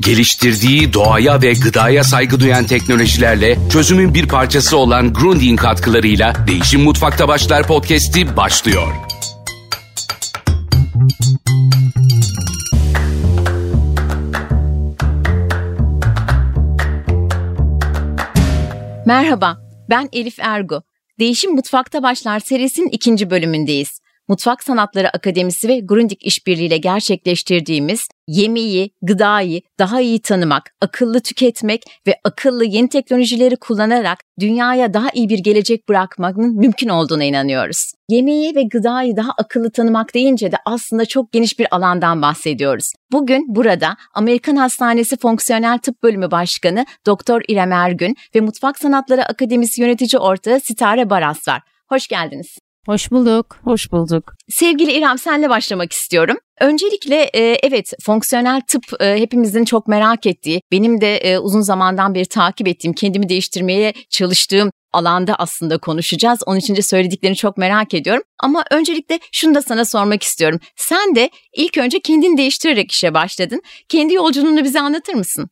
Geliştirdiği doğaya ve gıdaya saygı duyan teknolojilerle çözümün bir parçası olan Grundy'in katkılarıyla Değişim Mutfakta Başlar podcast'i başlıyor. Merhaba, ben Elif Ergu. Değişim Mutfakta Başlar serisinin ikinci bölümündeyiz. Mutfak Sanatları Akademisi ve Grundig işbirliğiyle gerçekleştirdiğimiz yemeği, gıdayı daha iyi tanımak, akıllı tüketmek ve akıllı yeni teknolojileri kullanarak dünyaya daha iyi bir gelecek bırakmanın mümkün olduğuna inanıyoruz. Yemeği ve gıdayı daha akıllı tanımak deyince de aslında çok geniş bir alandan bahsediyoruz. Bugün burada Amerikan Hastanesi Fonksiyonel Tıp Bölümü Başkanı Doktor İrem Ergün ve Mutfak Sanatları Akademisi yönetici ortağı Sitare Baras var. Hoş geldiniz. Hoş bulduk. Hoş bulduk. Sevgili İrem senle başlamak istiyorum. Öncelikle e, evet fonksiyonel tıp e, hepimizin çok merak ettiği, benim de e, uzun zamandan beri takip ettiğim, kendimi değiştirmeye çalıştığım alanda aslında konuşacağız. Onun için de söylediklerini çok merak ediyorum. Ama öncelikle şunu da sana sormak istiyorum. Sen de ilk önce kendini değiştirerek işe başladın. Kendi yolculuğunu bize anlatır mısın?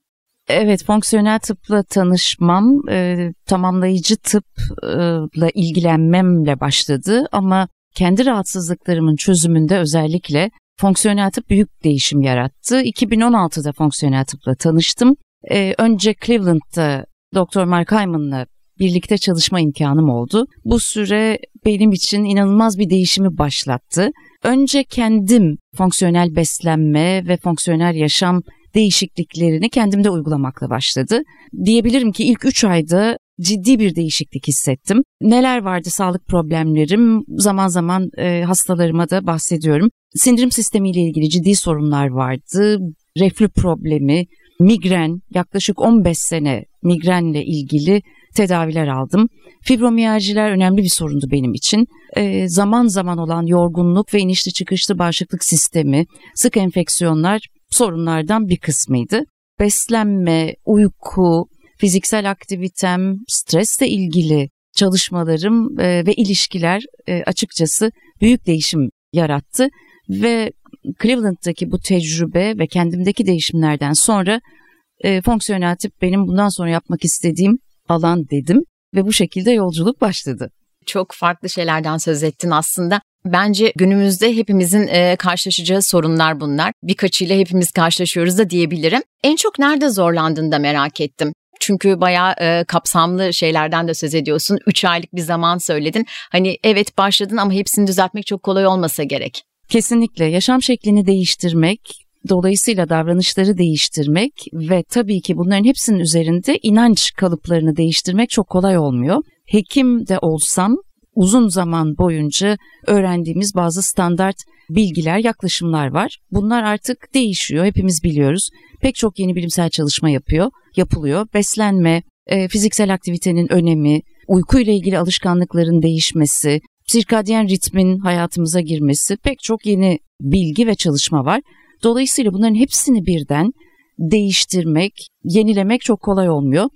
Evet, fonksiyonel tıpla tanışmam, e, tamamlayıcı tıpla ilgilenmemle başladı ama kendi rahatsızlıklarımın çözümünde özellikle fonksiyonel tıp büyük değişim yarattı. 2016'da fonksiyonel tıpla tanıştım. E, önce Cleveland'da Dr. Mark Hyman'la birlikte çalışma imkanım oldu. Bu süre benim için inanılmaz bir değişimi başlattı. Önce kendim fonksiyonel beslenme ve fonksiyonel yaşam değişikliklerini kendimde uygulamakla başladı. Diyebilirim ki ilk 3 ayda ciddi bir değişiklik hissettim. Neler vardı sağlık problemlerim zaman zaman e, hastalarıma da bahsediyorum. Sindirim sistemiyle ilgili ciddi sorunlar vardı. Reflü problemi, migren yaklaşık 15 sene migrenle ilgili tedaviler aldım. Fibromiyaljiler önemli bir sorundu benim için. E, zaman zaman olan yorgunluk ve inişli çıkışlı bağışıklık sistemi, sık enfeksiyonlar sorunlardan bir kısmıydı. Beslenme, uyku, fiziksel aktivitem, stresle ilgili çalışmalarım e, ve ilişkiler e, açıkçası büyük değişim yarattı ve Cleveland'daki bu tecrübe ve kendimdeki değişimlerden sonra e, fonksiyonel tip benim bundan sonra yapmak istediğim alan dedim ve bu şekilde yolculuk başladı. Çok farklı şeylerden söz ettin aslında. Bence günümüzde hepimizin e, karşılaşacağı sorunlar bunlar. Birkaçıyla hepimiz karşılaşıyoruz da diyebilirim. En çok nerede zorlandığını da merak ettim. Çünkü bayağı e, kapsamlı şeylerden de söz ediyorsun. Üç aylık bir zaman söyledin. Hani evet başladın ama hepsini düzeltmek çok kolay olmasa gerek. Kesinlikle yaşam şeklini değiştirmek, dolayısıyla davranışları değiştirmek ve tabii ki bunların hepsinin üzerinde inanç kalıplarını değiştirmek çok kolay olmuyor. Hekim de olsam uzun zaman boyunca öğrendiğimiz bazı standart bilgiler, yaklaşımlar var. Bunlar artık değişiyor, hepimiz biliyoruz. Pek çok yeni bilimsel çalışma yapıyor, yapılıyor. Beslenme, e, fiziksel aktivitenin önemi, uyku ile ilgili alışkanlıkların değişmesi, sirkadyen ritmin hayatımıza girmesi, pek çok yeni bilgi ve çalışma var. Dolayısıyla bunların hepsini birden değiştirmek, yenilemek çok kolay olmuyor.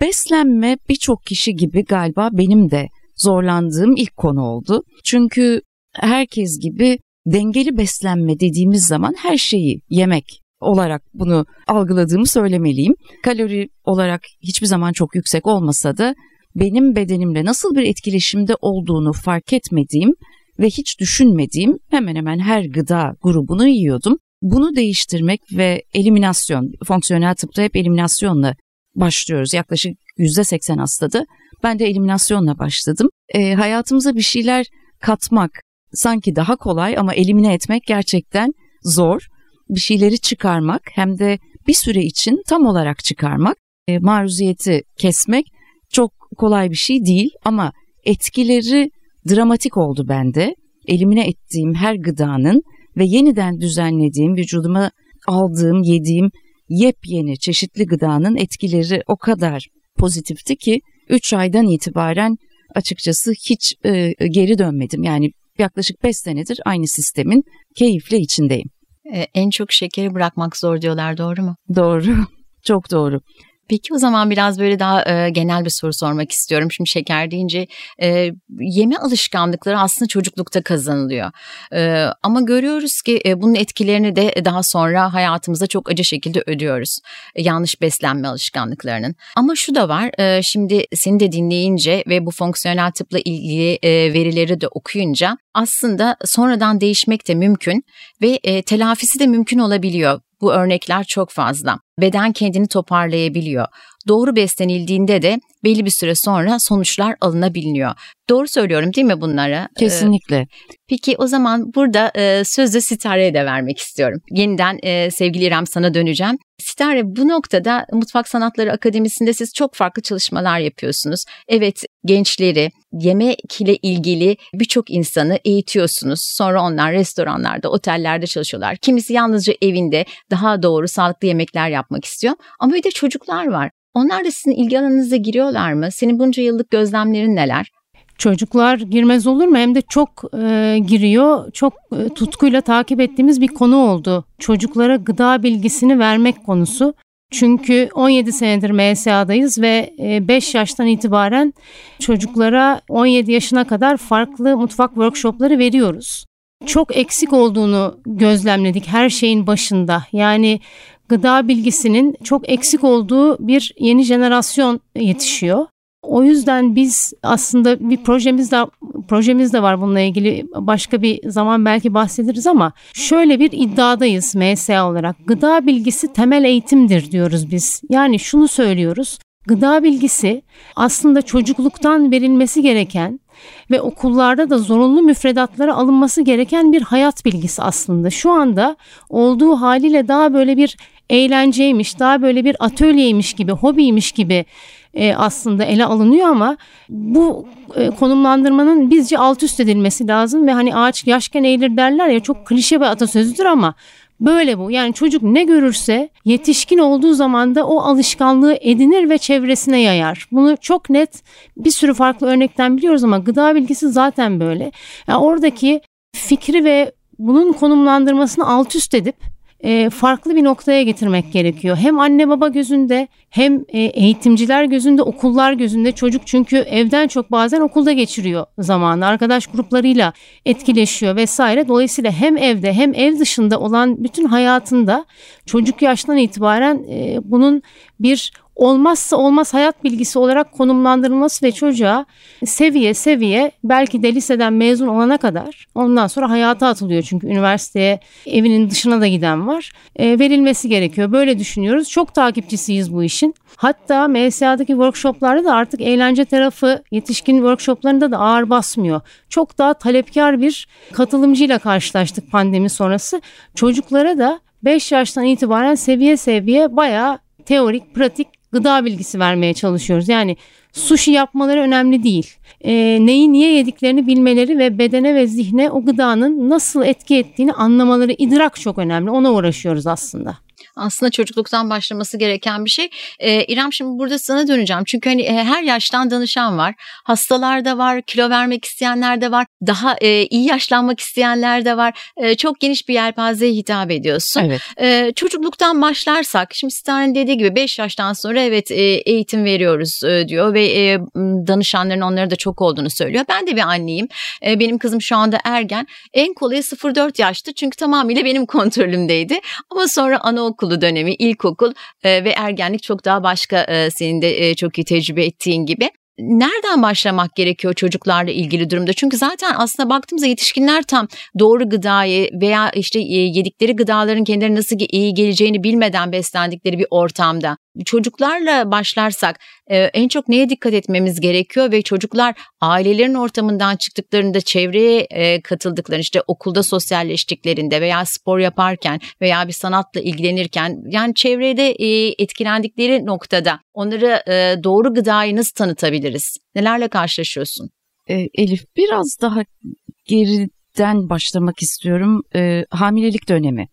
Beslenme birçok kişi gibi galiba benim de zorlandığım ilk konu oldu. Çünkü herkes gibi dengeli beslenme dediğimiz zaman her şeyi yemek olarak bunu algıladığımı söylemeliyim. Kalori olarak hiçbir zaman çok yüksek olmasa da benim bedenimle nasıl bir etkileşimde olduğunu fark etmediğim ve hiç düşünmediğim hemen hemen her gıda grubunu yiyordum. Bunu değiştirmek ve eliminasyon, fonksiyonel tıpta hep eliminasyonla başlıyoruz. Yaklaşık %80 hastada ben de eliminasyonla başladım. E, hayatımıza bir şeyler katmak sanki daha kolay ama elimine etmek gerçekten zor. Bir şeyleri çıkarmak hem de bir süre için tam olarak çıkarmak, e, maruziyeti kesmek çok kolay bir şey değil ama etkileri dramatik oldu bende. Elimine ettiğim her gıdanın ve yeniden düzenlediğim, vücuduma aldığım, yediğim yepyeni çeşitli gıdanın etkileri o kadar pozitifti ki 3 aydan itibaren açıkçası hiç e, geri dönmedim. Yani yaklaşık 5 senedir aynı sistemin keyifle içindeyim. Ee, en çok şekeri bırakmak zor diyorlar doğru mu? Doğru. Çok doğru. Peki o zaman biraz böyle daha e, genel bir soru sormak istiyorum. Şimdi şeker deyince e, yeme alışkanlıkları aslında çocuklukta kazanılıyor. E, ama görüyoruz ki e, bunun etkilerini de daha sonra hayatımızda çok acı şekilde ödüyoruz. E, yanlış beslenme alışkanlıklarının. Ama şu da var. E, şimdi seni de dinleyince ve bu fonksiyonel tıpla ilgili e, verileri de okuyunca aslında sonradan değişmek de mümkün ve e, telafisi de mümkün olabiliyor. Bu örnekler çok fazla. Beden kendini toparlayabiliyor. Doğru beslenildiğinde de belli bir süre sonra sonuçlar alınabiliyor. Doğru söylüyorum değil mi bunları? Ee, Kesinlikle. Peki o zaman burada e, sözü Sitare'ye de vermek istiyorum. Yeniden e, sevgili İrem sana döneceğim. Sitare bu noktada Mutfak Sanatları Akademisi'nde siz çok farklı çalışmalar yapıyorsunuz. Evet gençleri yemek ile ilgili birçok insanı eğitiyorsunuz. Sonra onlar restoranlarda, otellerde çalışıyorlar. Kimisi yalnızca evinde daha doğru sağlıklı yemekler yapmak istiyor. Ama bir de çocuklar var. Onlar da sizin ilgi alanınıza giriyorlar mı? Senin bunca yıllık gözlemlerin neler? Çocuklar girmez olur mu? Hem de çok e, giriyor. Çok e, tutkuyla takip ettiğimiz bir konu oldu. Çocuklara gıda bilgisini vermek konusu. Çünkü 17 senedir MSA'dayız ve 5 e, yaştan itibaren çocuklara 17 yaşına kadar farklı mutfak workshopları veriyoruz. Çok eksik olduğunu gözlemledik her şeyin başında. Yani gıda bilgisinin çok eksik olduğu bir yeni jenerasyon yetişiyor. O yüzden biz aslında bir projemiz de projemiz de var bununla ilgili başka bir zaman belki bahsederiz ama şöyle bir iddiadayız MSA olarak. Gıda bilgisi temel eğitimdir diyoruz biz. Yani şunu söylüyoruz. Gıda bilgisi aslında çocukluktan verilmesi gereken ve okullarda da zorunlu müfredatlara alınması gereken bir hayat bilgisi aslında. Şu anda olduğu haliyle daha böyle bir eğlenceymiş, daha böyle bir atölyeymiş gibi, hobiymiş gibi e, aslında ele alınıyor ama bu e, konumlandırmanın bizce alt üst edilmesi lazım ve hani ağaç yaşken eğilir derler ya çok klişe bir atasözüdür ama Böyle bu. Yani çocuk ne görürse yetişkin olduğu zaman da o alışkanlığı edinir ve çevresine yayar. Bunu çok net bir sürü farklı örnekten biliyoruz ama gıda bilgisi zaten böyle. Yani oradaki fikri ve bunun konumlandırmasını alt üst edip e, farklı bir noktaya getirmek gerekiyor. Hem anne baba gözünde hem e, eğitimciler gözünde, okullar gözünde çocuk çünkü evden çok bazen okulda geçiriyor zamanı. Arkadaş gruplarıyla etkileşiyor vesaire. Dolayısıyla hem evde hem ev dışında olan bütün hayatında çocuk yaştan itibaren e, bunun bir olmazsa olmaz hayat bilgisi olarak konumlandırılması ve çocuğa seviye seviye belki de liseden mezun olana kadar ondan sonra hayata atılıyor çünkü üniversiteye evinin dışına da giden var e, verilmesi gerekiyor. Böyle düşünüyoruz. Çok takipçisiyiz bu işin. Hatta MSA'daki workshoplarda da artık eğlence tarafı yetişkin workshoplarında da ağır basmıyor. Çok daha talepkar bir katılımcıyla karşılaştık pandemi sonrası. Çocuklara da 5 yaştan itibaren seviye seviye bayağı teorik, pratik gıda bilgisi vermeye çalışıyoruz. Yani sushi yapmaları önemli değil. E, neyi niye yediklerini bilmeleri ve bedene ve zihne o gıdanın nasıl etki ettiğini anlamaları, idrak çok önemli. Ona uğraşıyoruz aslında aslında çocukluktan başlaması gereken bir şey. Ee, İrem şimdi burada sana döneceğim. Çünkü hani e, her yaştan danışan var. Hastalar da var, kilo vermek isteyenler de var. Daha e, iyi yaşlanmak isteyenler de var. E, çok geniş bir yelpazeye hitap ediyorsun. Evet. E, çocukluktan başlarsak şimdi Star'ın dediği gibi 5 yaştan sonra evet e, eğitim veriyoruz e, diyor ve e, danışanların onları da çok olduğunu söylüyor. Ben de bir anneyim. E, benim kızım şu anda ergen. En kolayı 0-4 yaştı çünkü tamamıyla benim kontrolümdeydi. Ama sonra anaokulu anaokulu dönemi, ilkokul e, ve ergenlik çok daha başka e, senin de e, çok iyi tecrübe ettiğin gibi nereden başlamak gerekiyor çocuklarla ilgili durumda? Çünkü zaten aslında baktığımızda yetişkinler tam doğru gıdayı veya işte yedikleri gıdaların kendilerine nasıl iyi geleceğini bilmeden beslendikleri bir ortamda çocuklarla başlarsak e, en çok neye dikkat etmemiz gerekiyor ve çocuklar ailelerin ortamından çıktıklarında çevreye e, katıldıklarında işte okulda sosyalleştiklerinde veya spor yaparken veya bir sanatla ilgilenirken yani çevrede e, etkilendikleri noktada onlara doğru gıdayı nasıl tanıtabiliriz? Nelerle karşılaşıyorsun? Elif biraz daha geriden başlamak istiyorum. hamilelik dönemi.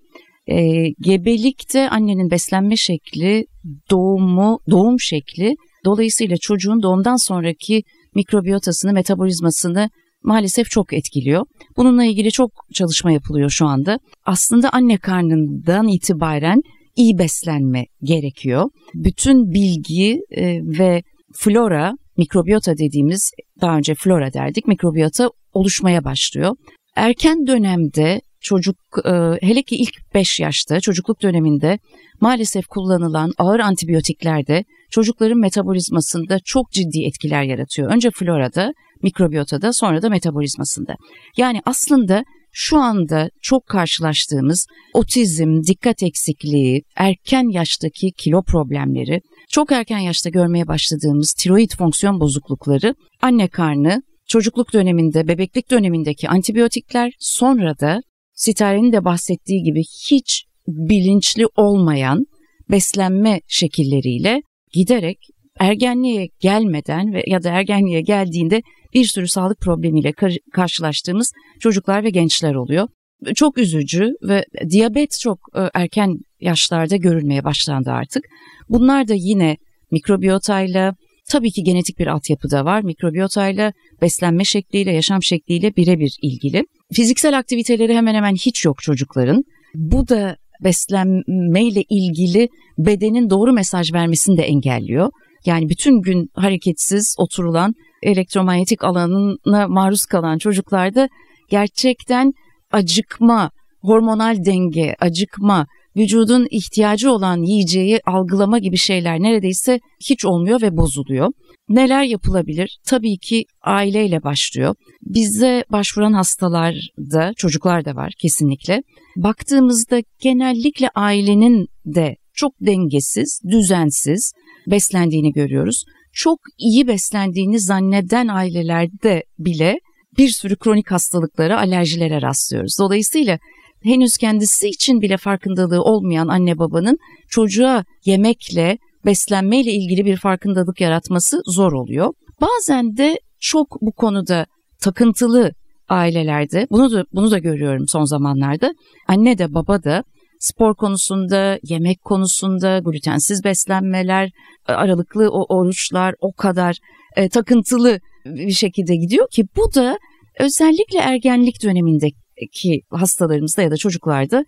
E, gebelikte annenin beslenme şekli, doğumu, doğum şekli dolayısıyla çocuğun doğumdan sonraki mikrobiyotasını, metabolizmasını maalesef çok etkiliyor. Bununla ilgili çok çalışma yapılıyor şu anda. Aslında anne karnından itibaren iyi beslenme gerekiyor. Bütün bilgi e, ve flora, mikrobiyota dediğimiz daha önce flora derdik, mikrobiyota oluşmaya başlıyor. Erken dönemde çocuk e, hele ki ilk 5 yaşta çocukluk döneminde maalesef kullanılan ağır antibiyotikler de çocukların metabolizmasında çok ciddi etkiler yaratıyor. Önce florada, mikrobiyotada sonra da metabolizmasında. Yani aslında şu anda çok karşılaştığımız otizm, dikkat eksikliği, erken yaştaki kilo problemleri, çok erken yaşta görmeye başladığımız tiroid fonksiyon bozuklukları, anne karnı, çocukluk döneminde, bebeklik dönemindeki antibiyotikler, sonra da Sitare'nin de bahsettiği gibi hiç bilinçli olmayan beslenme şekilleriyle giderek ergenliğe gelmeden ve ya da ergenliğe geldiğinde bir sürü sağlık problemiyle kar- karşılaştığımız çocuklar ve gençler oluyor. Çok üzücü ve diyabet çok e, erken yaşlarda görülmeye başlandı artık. Bunlar da yine mikrobiyotayla tabii ki genetik bir altyapı da var. Mikrobiyotayla beslenme şekliyle, yaşam şekliyle birebir ilgili. Fiziksel aktiviteleri hemen hemen hiç yok çocukların. Bu da beslenmeyle ilgili bedenin doğru mesaj vermesini de engelliyor. Yani bütün gün hareketsiz oturulan elektromanyetik alanına maruz kalan çocuklarda gerçekten acıkma, hormonal denge, acıkma, vücudun ihtiyacı olan yiyeceği algılama gibi şeyler neredeyse hiç olmuyor ve bozuluyor. Neler yapılabilir? Tabii ki aileyle başlıyor. Bize başvuran hastalarda çocuklar da var kesinlikle. Baktığımızda genellikle ailenin de çok dengesiz, düzensiz beslendiğini görüyoruz. Çok iyi beslendiğini zanneden ailelerde bile bir sürü kronik hastalıklara, alerjilere rastlıyoruz. Dolayısıyla henüz kendisi için bile farkındalığı olmayan anne babanın çocuğa yemekle, beslenmeyle ilgili bir farkındalık yaratması zor oluyor. Bazen de çok bu konuda takıntılı ailelerde bunu da bunu da görüyorum son zamanlarda. Anne de baba da spor konusunda, yemek konusunda, glutensiz beslenmeler, aralıklı o oruçlar o kadar e, takıntılı bir şekilde gidiyor ki bu da özellikle ergenlik dönemindeki hastalarımızda ya da çocuklarda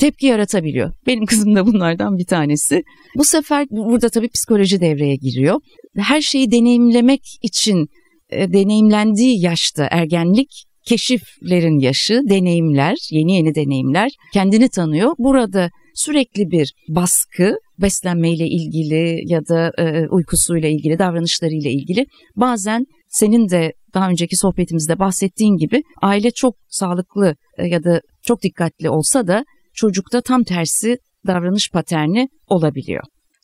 tepki yaratabiliyor. Benim kızım da bunlardan bir tanesi. Bu sefer burada tabii psikoloji devreye giriyor. Her şeyi deneyimlemek için e, deneyimlendiği yaşta ergenlik keşiflerin yaşı, deneyimler, yeni yeni deneyimler kendini tanıyor. Burada sürekli bir baskı beslenmeyle ilgili ya da e, uykusuyla ilgili, davranışlarıyla ilgili bazen senin de daha önceki sohbetimizde bahsettiğin gibi aile çok sağlıklı e, ya da çok dikkatli olsa da çocukta tam tersi davranış paterni olabiliyor.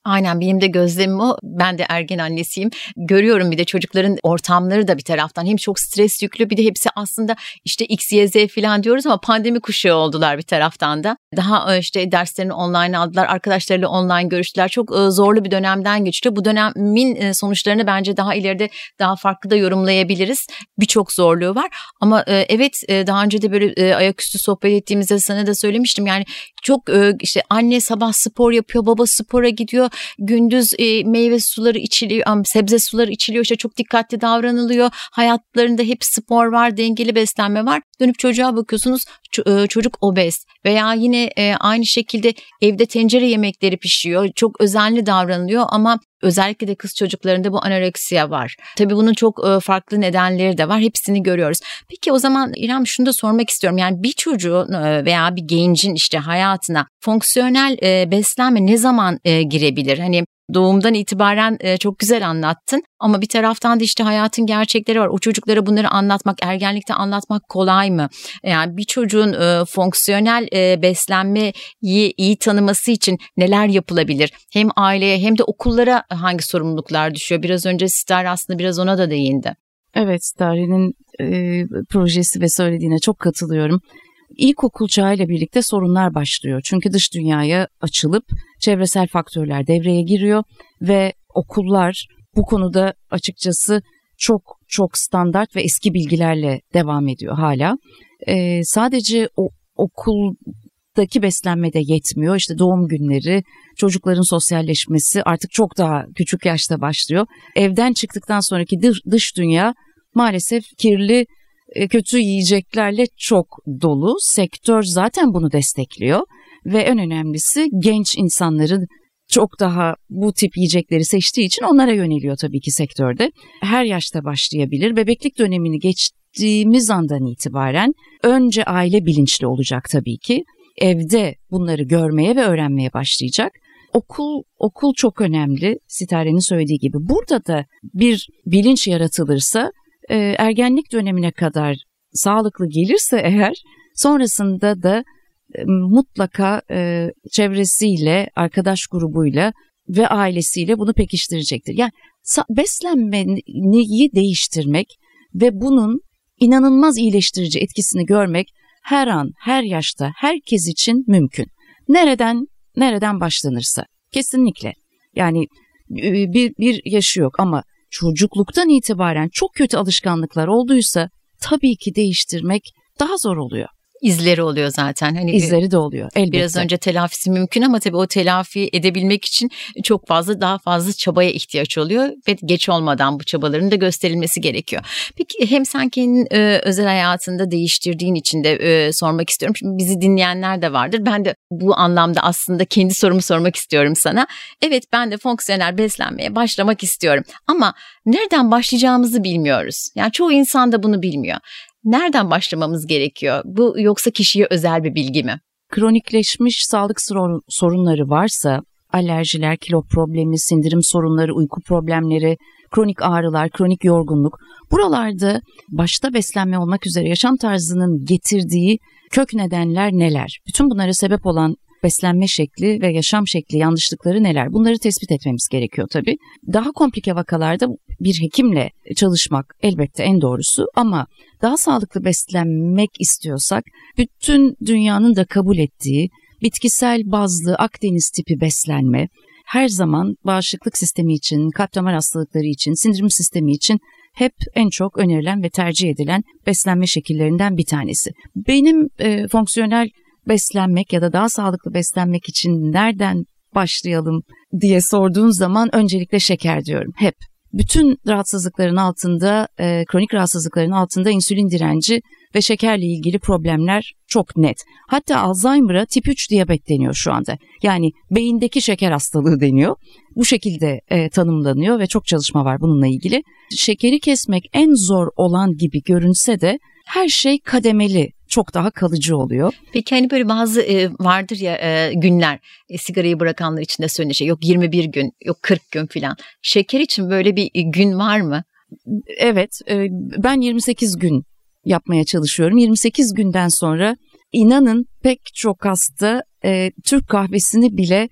Aynen benim de gözlemim o. Ben de ergen annesiyim. Görüyorum bir de çocukların ortamları da bir taraftan hem çok stres yüklü bir de hepsi aslında işte X, Y, Z falan diyoruz ama pandemi kuşağı oldular bir taraftan da. Daha e, işte derslerini online aldılar, arkadaşlarıyla online görüştüler. Çok e, zorlu bir dönemden geçti. Bu dönemin e, sonuçlarını bence daha ileride daha farklı da yorumlayabiliriz. Birçok zorluğu var ama evet daha önce de böyle ayaküstü sohbet ettiğimizde sana da söylemiştim. Yani çok işte anne sabah spor yapıyor, baba spora gidiyor gündüz e, meyve suları içiliyor, sebze suları içiliyor. İşte çok dikkatli davranılıyor. Hayatlarında hep spor var, dengeli beslenme var. Dönüp çocuğa bakıyorsunuz çocuk obez veya yine e, aynı şekilde evde tencere yemekleri pişiyor. Çok özenli davranılıyor ama özellikle de kız çocuklarında bu anoreksiya var. Tabii bunun çok farklı nedenleri de var. Hepsini görüyoruz. Peki o zaman İrem şunu da sormak istiyorum. Yani bir çocuğun veya bir gencin işte hayatına fonksiyonel beslenme ne zaman girebilir? Hani doğumdan itibaren e, çok güzel anlattın. Ama bir taraftan da işte hayatın gerçekleri var. O çocuklara bunları anlatmak, ergenlikte anlatmak kolay mı? Yani bir çocuğun e, fonksiyonel e, beslenmeyi iyi tanıması için neler yapılabilir? Hem aileye hem de okullara hangi sorumluluklar düşüyor? Biraz önce Star aslında biraz ona da değindi. Evet, Starry'nin e, projesi ve söylediğine çok katılıyorum ilkokul çağıyla birlikte sorunlar başlıyor. Çünkü dış dünyaya açılıp çevresel faktörler devreye giriyor ve okullar bu konuda açıkçası çok çok standart ve eski bilgilerle devam ediyor hala. Ee, sadece o okuldaki beslenme de yetmiyor. İşte doğum günleri, çocukların sosyalleşmesi artık çok daha küçük yaşta başlıyor. Evden çıktıktan sonraki dış, dünya maalesef kirli kötü yiyeceklerle çok dolu. Sektör zaten bunu destekliyor. ve en önemlisi genç insanların çok daha bu tip yiyecekleri seçtiği için onlara yöneliyor tabii ki sektörde. Her yaşta başlayabilir. Bebeklik dönemini geçtiğimiz andan itibaren önce aile bilinçli olacak tabii ki. Evde bunları görmeye ve öğrenmeye başlayacak. Okul okul çok önemli. Sitare'nin söylediği gibi. Burada da bir bilinç yaratılırsa e, ergenlik dönemine kadar sağlıklı gelirse eğer sonrasında da e, mutlaka e, çevresiyle, arkadaş grubuyla ve ailesiyle bunu pekiştirecektir. Yani beslenmeyi değiştirmek ve bunun inanılmaz iyileştirici etkisini görmek her an, her yaşta, herkes için mümkün. Nereden nereden başlanırsa kesinlikle. Yani e, bir, bir yaşı yok ama çocukluktan itibaren çok kötü alışkanlıklar olduysa tabii ki değiştirmek daha zor oluyor izleri oluyor zaten. Hani izleri de oluyor elbette. Biraz önce telafisi mümkün ama tabii o telafi edebilmek için çok fazla daha fazla çabaya ihtiyaç oluyor ve geç olmadan bu çabaların da gösterilmesi gerekiyor. Peki hem sen kendin e, özel hayatında değiştirdiğin için de e, sormak istiyorum. Şimdi bizi dinleyenler de vardır. Ben de bu anlamda aslında kendi sorumu sormak istiyorum sana. Evet ben de fonksiyonel beslenmeye başlamak istiyorum ama nereden başlayacağımızı bilmiyoruz. Yani çoğu insan da bunu bilmiyor nereden başlamamız gerekiyor? Bu yoksa kişiye özel bir bilgi mi? Kronikleşmiş sağlık sorunları varsa alerjiler, kilo problemi, sindirim sorunları, uyku problemleri, kronik ağrılar, kronik yorgunluk. Buralarda başta beslenme olmak üzere yaşam tarzının getirdiği kök nedenler neler? Bütün bunlara sebep olan beslenme şekli ve yaşam şekli yanlışlıkları neler? Bunları tespit etmemiz gerekiyor tabii. Daha komplike vakalarda bir hekimle çalışmak elbette en doğrusu ama daha sağlıklı beslenmek istiyorsak bütün dünyanın da kabul ettiği bitkisel bazlı Akdeniz tipi beslenme her zaman bağışıklık sistemi için, kalp damar hastalıkları için, sindirim sistemi için hep en çok önerilen ve tercih edilen beslenme şekillerinden bir tanesi. Benim e, fonksiyonel beslenmek ya da daha sağlıklı beslenmek için nereden başlayalım diye sorduğun zaman öncelikle şeker diyorum hep. Bütün rahatsızlıkların altında, e, kronik rahatsızlıkların altında insülin direnci ve şekerle ilgili problemler çok net. Hatta Alzheimer'a tip 3 diyabet deniyor şu anda. Yani beyindeki şeker hastalığı deniyor. Bu şekilde e, tanımlanıyor ve çok çalışma var bununla ilgili. Şekeri kesmek en zor olan gibi görünse de her şey kademeli çok daha kalıcı oluyor. Peki hani böyle bazı e, vardır ya e, günler e, sigarayı bırakanlar için de söylenen şey yok 21 gün yok 40 gün filan. Şeker için böyle bir e, gün var mı? Evet e, ben 28 gün yapmaya çalışıyorum. 28 günden sonra inanın pek çok hasta e, Türk kahvesini bile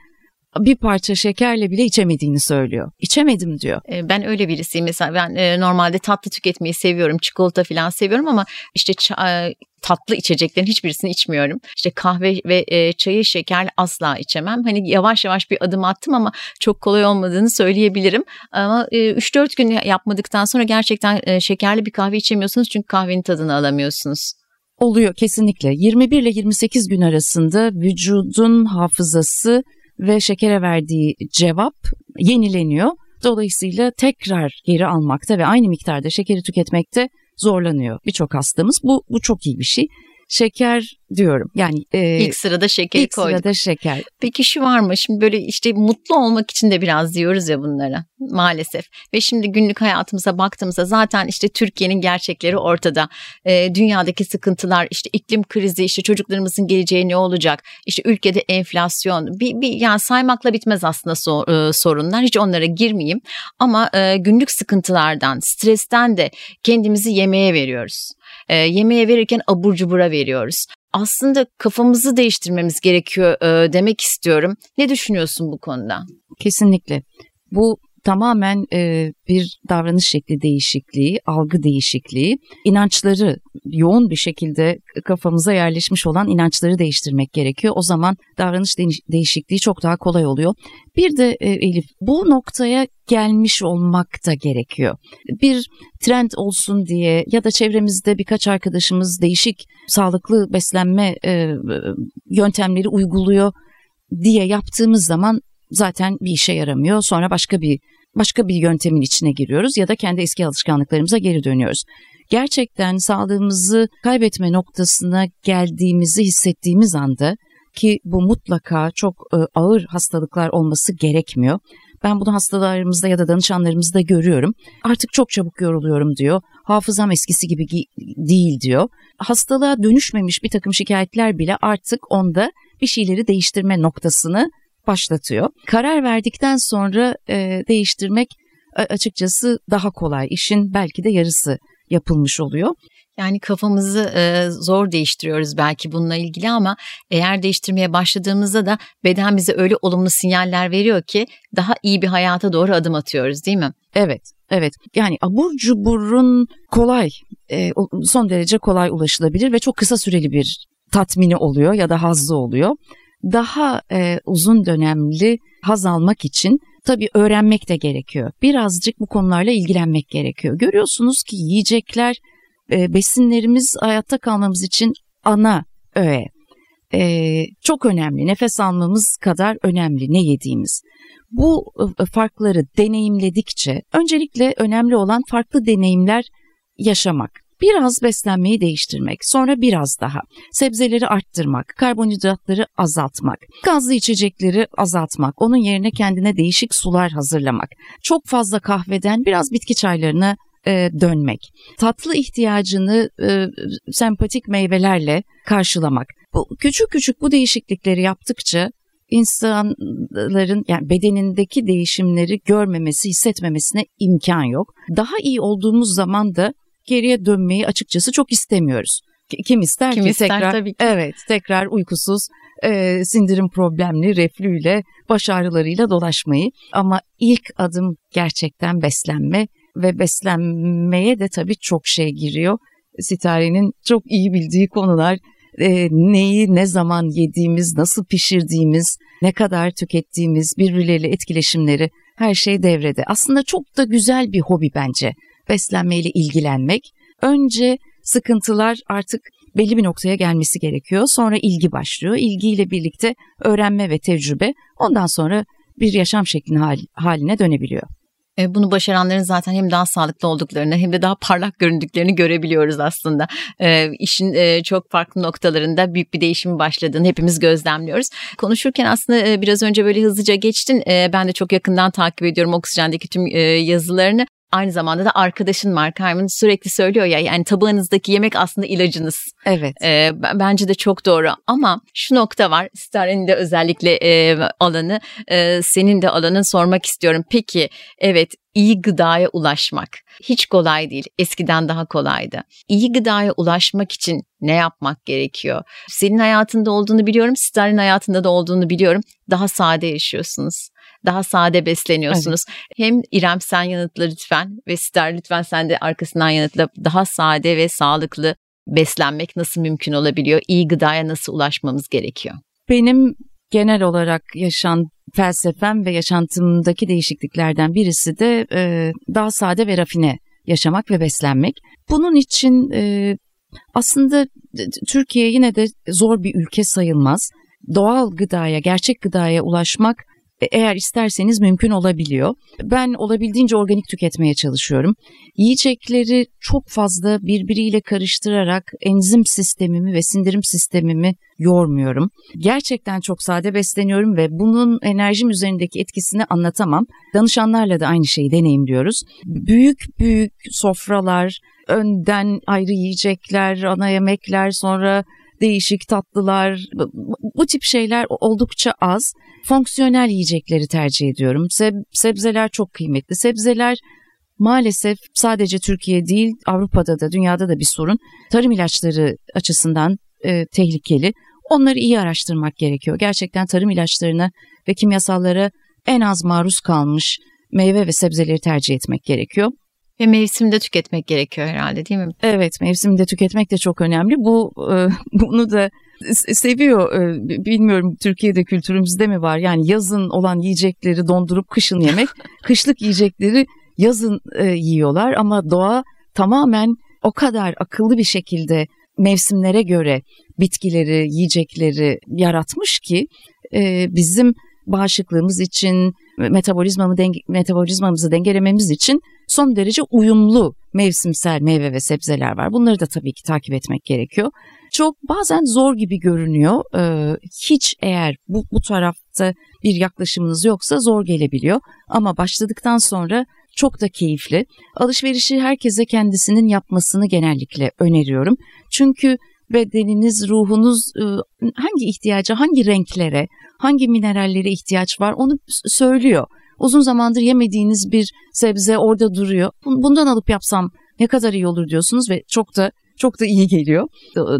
bir parça şekerle bile içemediğini söylüyor. İçemedim diyor. E, ben öyle birisiyim mesela ben e, normalde tatlı tüketmeyi seviyorum, çikolata falan seviyorum ama işte e, tatlı içeceklerin hiçbirisini içmiyorum. İşte kahve ve çayı şekerli asla içemem. Hani yavaş yavaş bir adım attım ama çok kolay olmadığını söyleyebilirim. Ama 3-4 gün yapmadıktan sonra gerçekten şekerli bir kahve içemiyorsunuz çünkü kahvenin tadını alamıyorsunuz. Oluyor kesinlikle. 21 ile 28 gün arasında vücudun hafızası ve şekere verdiği cevap yenileniyor. Dolayısıyla tekrar geri almakta ve aynı miktarda şekeri tüketmekte zorlanıyor birçok hastamız. Bu, bu çok iyi bir şey şeker diyorum. Yani e, ilk sırada şekeri ilk koyduk. sırada şeker. Peki şu var mı? Şimdi böyle işte mutlu olmak için de biraz diyoruz ya bunlara maalesef. Ve şimdi günlük hayatımıza baktığımızda zaten işte Türkiye'nin gerçekleri ortada. E, dünyadaki sıkıntılar, işte iklim krizi, işte çocuklarımızın geleceği ne olacak? İşte ülkede enflasyon. Bir, bir yani saymakla bitmez aslında sor, e, sorunlar. Hiç onlara girmeyeyim. Ama e, günlük sıkıntılardan, stresten de kendimizi yemeğe veriyoruz. E, yemeğe verirken abur cubura veriyoruz. Aslında kafamızı değiştirmemiz gerekiyor e, demek istiyorum. Ne düşünüyorsun bu konuda? Kesinlikle. Bu tamamen e, bir davranış şekli değişikliği, algı değişikliği, inançları yoğun bir şekilde kafamıza yerleşmiş olan inançları değiştirmek gerekiyor. O zaman davranış değişikliği çok daha kolay oluyor. Bir de e, Elif bu noktaya gelmiş olmak da gerekiyor. Bir trend olsun diye ya da çevremizde birkaç arkadaşımız değişik sağlıklı beslenme e, yöntemleri uyguluyor diye yaptığımız zaman zaten bir işe yaramıyor. Sonra başka bir başka bir yöntemin içine giriyoruz ya da kendi eski alışkanlıklarımıza geri dönüyoruz. Gerçekten sağlığımızı kaybetme noktasına geldiğimizi hissettiğimiz anda ki bu mutlaka çok e, ağır hastalıklar olması gerekmiyor. Ben bunu hastalarımızda ya da danışanlarımızda görüyorum. Artık çok çabuk yoruluyorum diyor. Hafızam eskisi gibi değil diyor. Hastalığa dönüşmemiş bir takım şikayetler bile artık onda bir şeyleri değiştirme noktasını başlatıyor. Karar verdikten sonra e, değiştirmek açıkçası daha kolay. İşin belki de yarısı yapılmış oluyor. Yani kafamızı e, zor değiştiriyoruz belki bununla ilgili ama eğer değiştirmeye başladığımızda da beden bize öyle olumlu sinyaller veriyor ki daha iyi bir hayata doğru adım atıyoruz değil mi? Evet, evet. Yani abur cuburun kolay, e, son derece kolay ulaşılabilir ve çok kısa süreli bir tatmini oluyor ya da hazzı oluyor. Daha e, uzun dönemli haz almak için tabii öğrenmek de gerekiyor. Birazcık bu konularla ilgilenmek gerekiyor. Görüyorsunuz ki yiyecekler e, besinlerimiz hayatta kalmamız için ana öğe. E, çok önemli. Nefes almamız kadar önemli ne yediğimiz. Bu e, farkları deneyimledikçe öncelikle önemli olan farklı deneyimler yaşamak. Biraz beslenmeyi değiştirmek, sonra biraz daha. Sebzeleri arttırmak, karbonhidratları azaltmak, gazlı içecekleri azaltmak, onun yerine kendine değişik sular hazırlamak. Çok fazla kahveden biraz bitki çaylarına e, dönmek. Tatlı ihtiyacını e, sempatik meyvelerle karşılamak. Bu küçük küçük bu değişiklikleri yaptıkça insanların yani bedenindeki değişimleri görmemesi, hissetmemesine imkan yok. Daha iyi olduğumuz zaman da geriye dönmeyi açıkçası çok istemiyoruz. Kim ister Kim ki ister, tekrar tabii ki. evet tekrar uykusuz e, sindirim problemli reflüyle baş ağrılarıyla dolaşmayı ama ilk adım gerçekten beslenme ve beslenmeye de tabii çok şey giriyor. Sitare'nin çok iyi bildiği konular e, neyi ne zaman yediğimiz, nasıl pişirdiğimiz, ne kadar tükettiğimiz, birbirleriyle etkileşimleri her şey devrede. Aslında çok da güzel bir hobi bence beslenmeyle ilgilenmek. Önce sıkıntılar artık belli bir noktaya gelmesi gerekiyor. Sonra ilgi başlıyor. İlgiyle birlikte öğrenme ve tecrübe ondan sonra bir yaşam şeklinin haline dönebiliyor. E, bunu başaranların zaten hem daha sağlıklı olduklarını hem de daha parlak göründüklerini görebiliyoruz aslında. E, işin e, çok farklı noktalarında büyük bir değişim başladığını hepimiz gözlemliyoruz. Konuşurken aslında e, biraz önce böyle hızlıca geçtin. Ben de çok yakından takip ediyorum Oksijen'deki tüm yazılarını. Aynı zamanda da arkadaşın Mark Hyman sürekli söylüyor ya yani tabağınızdaki yemek aslında ilacınız. Evet. E, bence de çok doğru ama şu nokta var Star'ın de özellikle e, alanı e, senin de alanın sormak istiyorum. Peki evet iyi gıdaya ulaşmak hiç kolay değil. Eskiden daha kolaydı. İyi gıdaya ulaşmak için ne yapmak gerekiyor? Senin hayatında olduğunu biliyorum, Star'ın hayatında da olduğunu biliyorum. Daha sade yaşıyorsunuz daha sade besleniyorsunuz. Evet. Hem İrem sen yanıtla lütfen ve Star lütfen sen de arkasından yanıtla daha sade ve sağlıklı beslenmek nasıl mümkün olabiliyor? İyi gıdaya nasıl ulaşmamız gerekiyor? Benim genel olarak yaşan felsefem ve yaşantımdaki değişikliklerden birisi de e, daha sade ve rafine yaşamak ve beslenmek. Bunun için e, aslında Türkiye yine de zor bir ülke sayılmaz. Doğal gıdaya, gerçek gıdaya ulaşmak eğer isterseniz mümkün olabiliyor. Ben olabildiğince organik tüketmeye çalışıyorum. Yiyecekleri çok fazla birbiriyle karıştırarak enzim sistemimi ve sindirim sistemimi yormuyorum. Gerçekten çok sade besleniyorum ve bunun enerjim üzerindeki etkisini anlatamam. Danışanlarla da aynı şeyi deneyimliyoruz. Büyük büyük sofralar, önden ayrı yiyecekler, ana yemekler, sonra değişik tatlılar, bu tip şeyler oldukça az. Fonksiyonel yiyecekleri tercih ediyorum. Seb- sebzeler çok kıymetli. Sebzeler maalesef sadece Türkiye değil Avrupa'da da dünyada da bir sorun. Tarım ilaçları açısından e, tehlikeli. Onları iyi araştırmak gerekiyor. Gerçekten tarım ilaçlarına ve kimyasallara en az maruz kalmış meyve ve sebzeleri tercih etmek gerekiyor. Ve mevsimde tüketmek gerekiyor herhalde değil mi? Evet mevsimde tüketmek de çok önemli. Bu e, bunu da seviyor. E, bilmiyorum Türkiye'de kültürümüzde mi var? Yani yazın olan yiyecekleri dondurup kışın yemek. Kışlık yiyecekleri yazın e, yiyorlar ama doğa tamamen o kadar akıllı bir şekilde mevsimlere göre bitkileri, yiyecekleri yaratmış ki bizim bağışıklığımız için, metabolizmamı denge, metabolizmamızı dengelememiz için son derece uyumlu mevsimsel meyve ve sebzeler var. Bunları da tabii ki takip etmek gerekiyor. Çok bazen zor gibi görünüyor. Ee, hiç eğer bu, bu tarafta bir yaklaşımınız yoksa zor gelebiliyor. Ama başladıktan sonra çok da keyifli. Alışverişi herkese kendisinin yapmasını genellikle öneriyorum. Çünkü bedeniniz, ruhunuz e, hangi ihtiyaca, hangi renklere, hangi minerallere ihtiyaç var onu söylüyor. Uzun zamandır yemediğiniz bir sebze orada duruyor. Bundan alıp yapsam ne kadar iyi olur diyorsunuz ve çok da çok da iyi geliyor.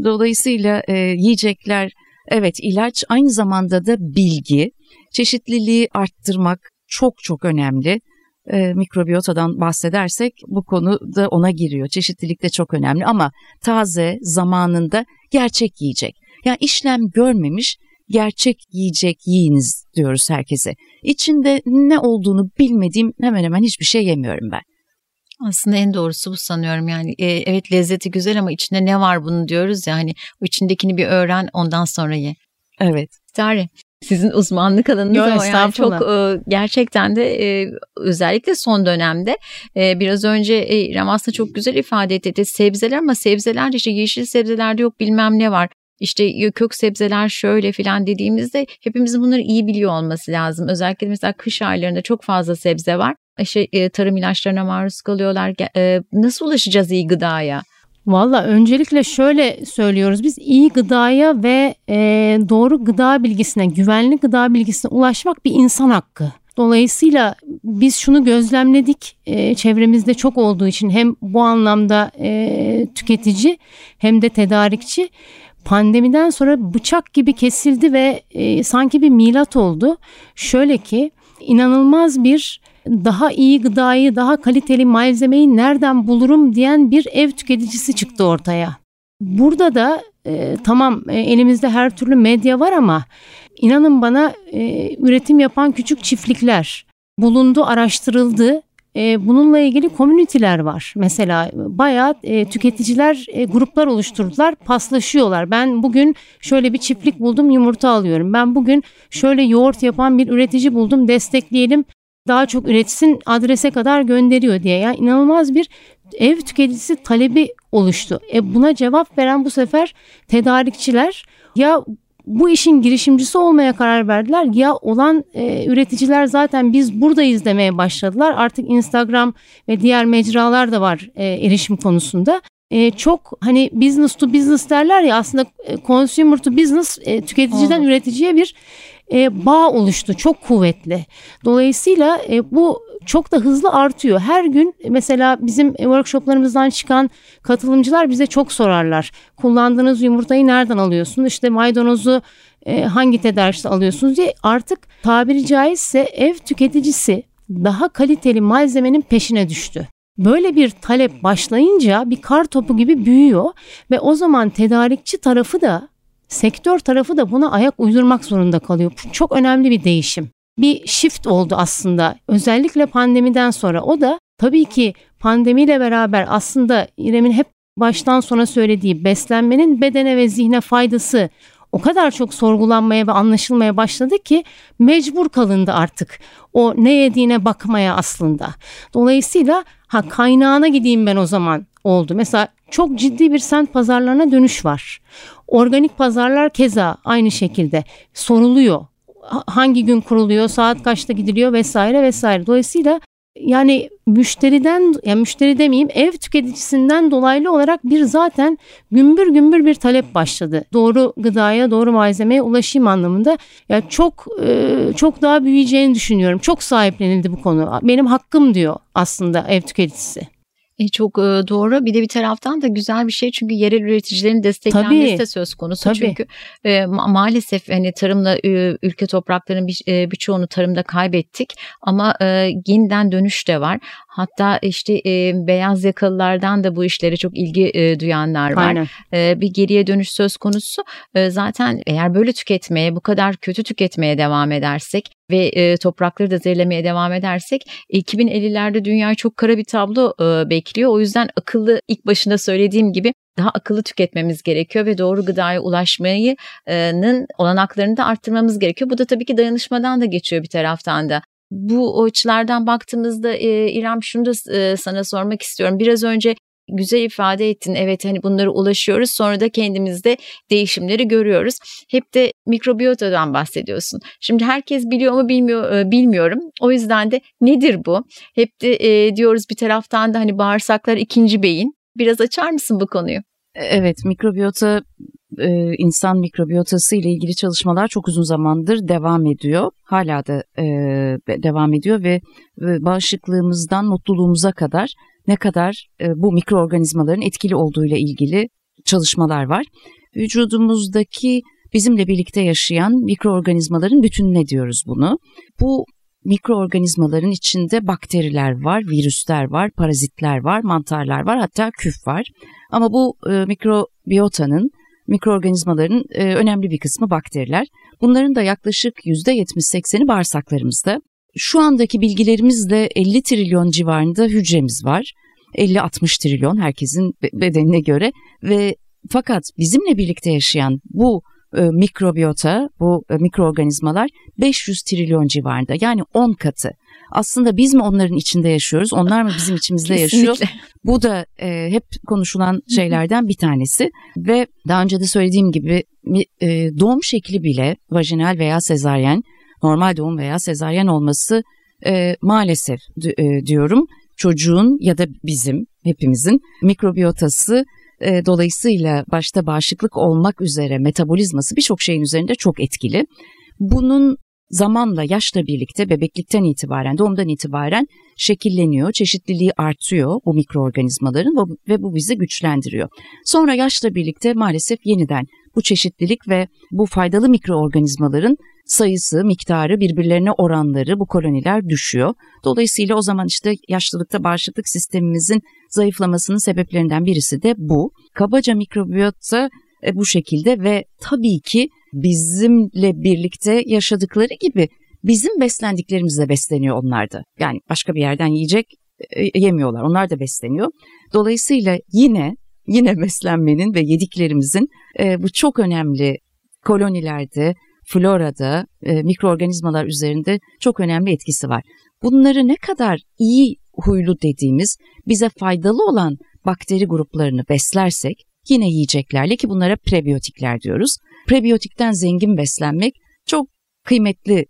Dolayısıyla e, yiyecekler evet ilaç aynı zamanda da bilgi. Çeşitliliği arttırmak çok çok önemli. E, mikrobiyotadan bahsedersek bu konu da ona giriyor. Çeşitlilik de çok önemli ama taze zamanında gerçek yiyecek. Yani işlem görmemiş gerçek yiyecek yiyiniz diyoruz herkese. İçinde ne olduğunu bilmediğim hemen hemen hiçbir şey yemiyorum ben. Aslında en doğrusu bu sanıyorum yani e, evet lezzeti güzel ama içinde ne var bunu diyoruz ya hani içindekini bir öğren ondan sonra ye. Evet. Tarih sizin uzmanlık alanınız Yok, ama yani çok e, gerçekten de e, özellikle son dönemde e, biraz önce e, aslında çok güzel ifade etti sebzeler ama sebzeler işte yeşil sebzelerde yok bilmem ne var işte kök sebzeler şöyle filan dediğimizde hepimizin bunları iyi biliyor olması lazım. Özellikle mesela kış aylarında çok fazla sebze var. İşte e, tarım ilaçlarına maruz kalıyorlar. E, nasıl ulaşacağız iyi gıdaya? Valla öncelikle şöyle söylüyoruz biz iyi gıdaya ve e, doğru gıda bilgisine, güvenli gıda bilgisine ulaşmak bir insan hakkı. Dolayısıyla biz şunu gözlemledik e, çevremizde çok olduğu için hem bu anlamda e, tüketici hem de tedarikçi pandemiden sonra bıçak gibi kesildi ve e, sanki bir milat oldu. Şöyle ki inanılmaz bir daha iyi gıdayı, daha kaliteli malzemeyi nereden bulurum diyen bir ev tüketicisi çıktı ortaya. Burada da e, tamam e, elimizde her türlü medya var ama inanın bana e, üretim yapan küçük çiftlikler bulundu, araştırıldı e, bununla ilgili komüniteler var. Mesela bayağı e, tüketiciler e, gruplar oluşturdular, paslaşıyorlar. Ben bugün şöyle bir çiftlik buldum, yumurta alıyorum. Ben bugün şöyle yoğurt yapan bir üretici buldum, destekleyelim. Daha çok üretsin, adrese kadar gönderiyor diye. Yani inanılmaz bir ev tüketicisi talebi oluştu. E buna cevap veren bu sefer tedarikçiler ya bu işin girişimcisi olmaya karar verdiler. Ya olan e, üreticiler zaten biz buradayız demeye başladılar. Artık Instagram ve diğer mecralar da var e, erişim konusunda. E, çok hani business to business derler ya aslında e, consumer to business e, tüketiciden Olur. üreticiye bir e, bağ oluştu çok kuvvetli. Dolayısıyla e, bu çok da hızlı artıyor. Her gün mesela bizim workshoplarımızdan çıkan katılımcılar bize çok sorarlar. Kullandığınız yumurtayı nereden alıyorsunuz? İşte maydanozu e, hangi tedarikte alıyorsunuz diye artık tabiri caizse ev tüketicisi daha kaliteli malzemenin peşine düştü. Böyle bir talep başlayınca bir kar topu gibi büyüyor ve o zaman tedarikçi tarafı da sektör tarafı da buna ayak uydurmak zorunda kalıyor. Bu çok önemli bir değişim bir shift oldu aslında. Özellikle pandemiden sonra o da tabii ki pandemiyle beraber aslında İrem'in hep baştan sona söylediği beslenmenin bedene ve zihne faydası o kadar çok sorgulanmaya ve anlaşılmaya başladı ki mecbur kalındı artık o ne yediğine bakmaya aslında. Dolayısıyla ha kaynağına gideyim ben o zaman oldu. Mesela çok ciddi bir sent pazarlarına dönüş var. Organik pazarlar keza aynı şekilde soruluyor hangi gün kuruluyor, saat kaçta gidiliyor vesaire vesaire. Dolayısıyla yani müşteriden yani müşteri demeyeyim ev tüketicisinden dolaylı olarak bir zaten gümbür gümbür bir talep başladı. Doğru gıdaya, doğru malzemeye ulaşayım anlamında. Yani çok çok daha büyüyeceğini düşünüyorum. Çok sahiplenildi bu konu. Benim hakkım diyor aslında ev tüketicisi. E, çok e, doğru. Bir de bir taraftan da güzel bir şey çünkü yerel üreticilerin desteklenmesi Tabii. de söz konusu. Tabii. Çünkü e, ma- maalesef hani tarımla e, ülke topraklarının bir, e, birçoğunu tarımda kaybettik ama e, yeniden dönüş de var. Hatta işte e, beyaz yakalılardan da bu işlere çok ilgi e, duyanlar var. Aynen. E, bir geriye dönüş söz konusu. E, zaten eğer böyle tüketmeye, bu kadar kötü tüketmeye devam edersek ve e, toprakları da zehirlemeye devam edersek 2050'lerde dünyayı çok kara bir tablo e, bekliyor. O yüzden akıllı ilk başında söylediğim gibi daha akıllı tüketmemiz gerekiyor ve doğru gıdaya ulaşmayının olanaklarını da arttırmamız gerekiyor. Bu da tabii ki dayanışmadan da geçiyor bir taraftan da. Bu açılardan baktığımızda e, İrem şunu da e, sana sormak istiyorum. Biraz önce güzel ifade ettin. Evet hani bunlara ulaşıyoruz sonra da kendimizde değişimleri görüyoruz. Hep de mikrobiyotadan bahsediyorsun. Şimdi herkes biliyor mu bilmiyor e, bilmiyorum. O yüzden de nedir bu? Hep de e, diyoruz bir taraftan da hani bağırsaklar ikinci beyin. Biraz açar mısın bu konuyu? Evet, mikrobiyota e, insan mikrobiyotası ile ilgili çalışmalar çok uzun zamandır devam ediyor. Hala da e, devam ediyor ve e, bağışıklığımızdan mutluluğumuza kadar ne kadar e, bu mikroorganizmaların etkili olduğuyla ilgili çalışmalar var. Vücudumuzdaki bizimle birlikte yaşayan mikroorganizmaların bütününe diyoruz bunu. Bu mikroorganizmaların içinde bakteriler var, virüsler var, parazitler var, mantarlar var, hatta küf var. Ama bu e, mikrobiyotanın, mikroorganizmaların e, önemli bir kısmı bakteriler. Bunların da yaklaşık %70-80'i bağırsaklarımızda. Şu andaki bilgilerimizle 50 trilyon civarında hücremiz var. 50-60 trilyon herkesin bedenine göre ve fakat bizimle birlikte yaşayan bu e, mikrobiyota, bu e, mikroorganizmalar 500 trilyon civarında yani 10 katı. Aslında biz mi onların içinde yaşıyoruz, onlar mı bizim içimizde yaşıyor? Bu da e, hep konuşulan şeylerden bir tanesi ve daha önce de söylediğim gibi e, doğum şekli bile vajinal veya sezaryen, normal doğum veya sezaryen olması e, maalesef e, diyorum çocuğun ya da bizim hepimizin mikrobiyotası e, dolayısıyla başta bağışıklık olmak üzere metabolizması birçok şeyin üzerinde çok etkili. Bunun zamanla yaşla birlikte bebeklikten itibaren doğumdan itibaren şekilleniyor, çeşitliliği artıyor bu mikroorganizmaların ve bu bizi güçlendiriyor. Sonra yaşla birlikte maalesef yeniden bu çeşitlilik ve bu faydalı mikroorganizmaların sayısı, miktarı, birbirlerine oranları bu koloniler düşüyor. Dolayısıyla o zaman işte yaşlılıkta bağışıklık sistemimizin zayıflamasının sebeplerinden birisi de bu. Kabaca mikrobiyota e, bu şekilde ve tabii ki bizimle birlikte yaşadıkları gibi bizim beslendiklerimizle besleniyor onlar da. Yani başka bir yerden yiyecek e, yemiyorlar. Onlar da besleniyor. Dolayısıyla yine yine beslenmenin ve yediklerimizin e, bu çok önemli kolonilerde, florada, e, mikroorganizmalar üzerinde çok önemli etkisi var. Bunları ne kadar iyi huylu dediğimiz bize faydalı olan bakteri gruplarını beslersek yine yiyeceklerle ki bunlara prebiyotikler diyoruz. Prebiyotikten zengin beslenmek çok kıymetli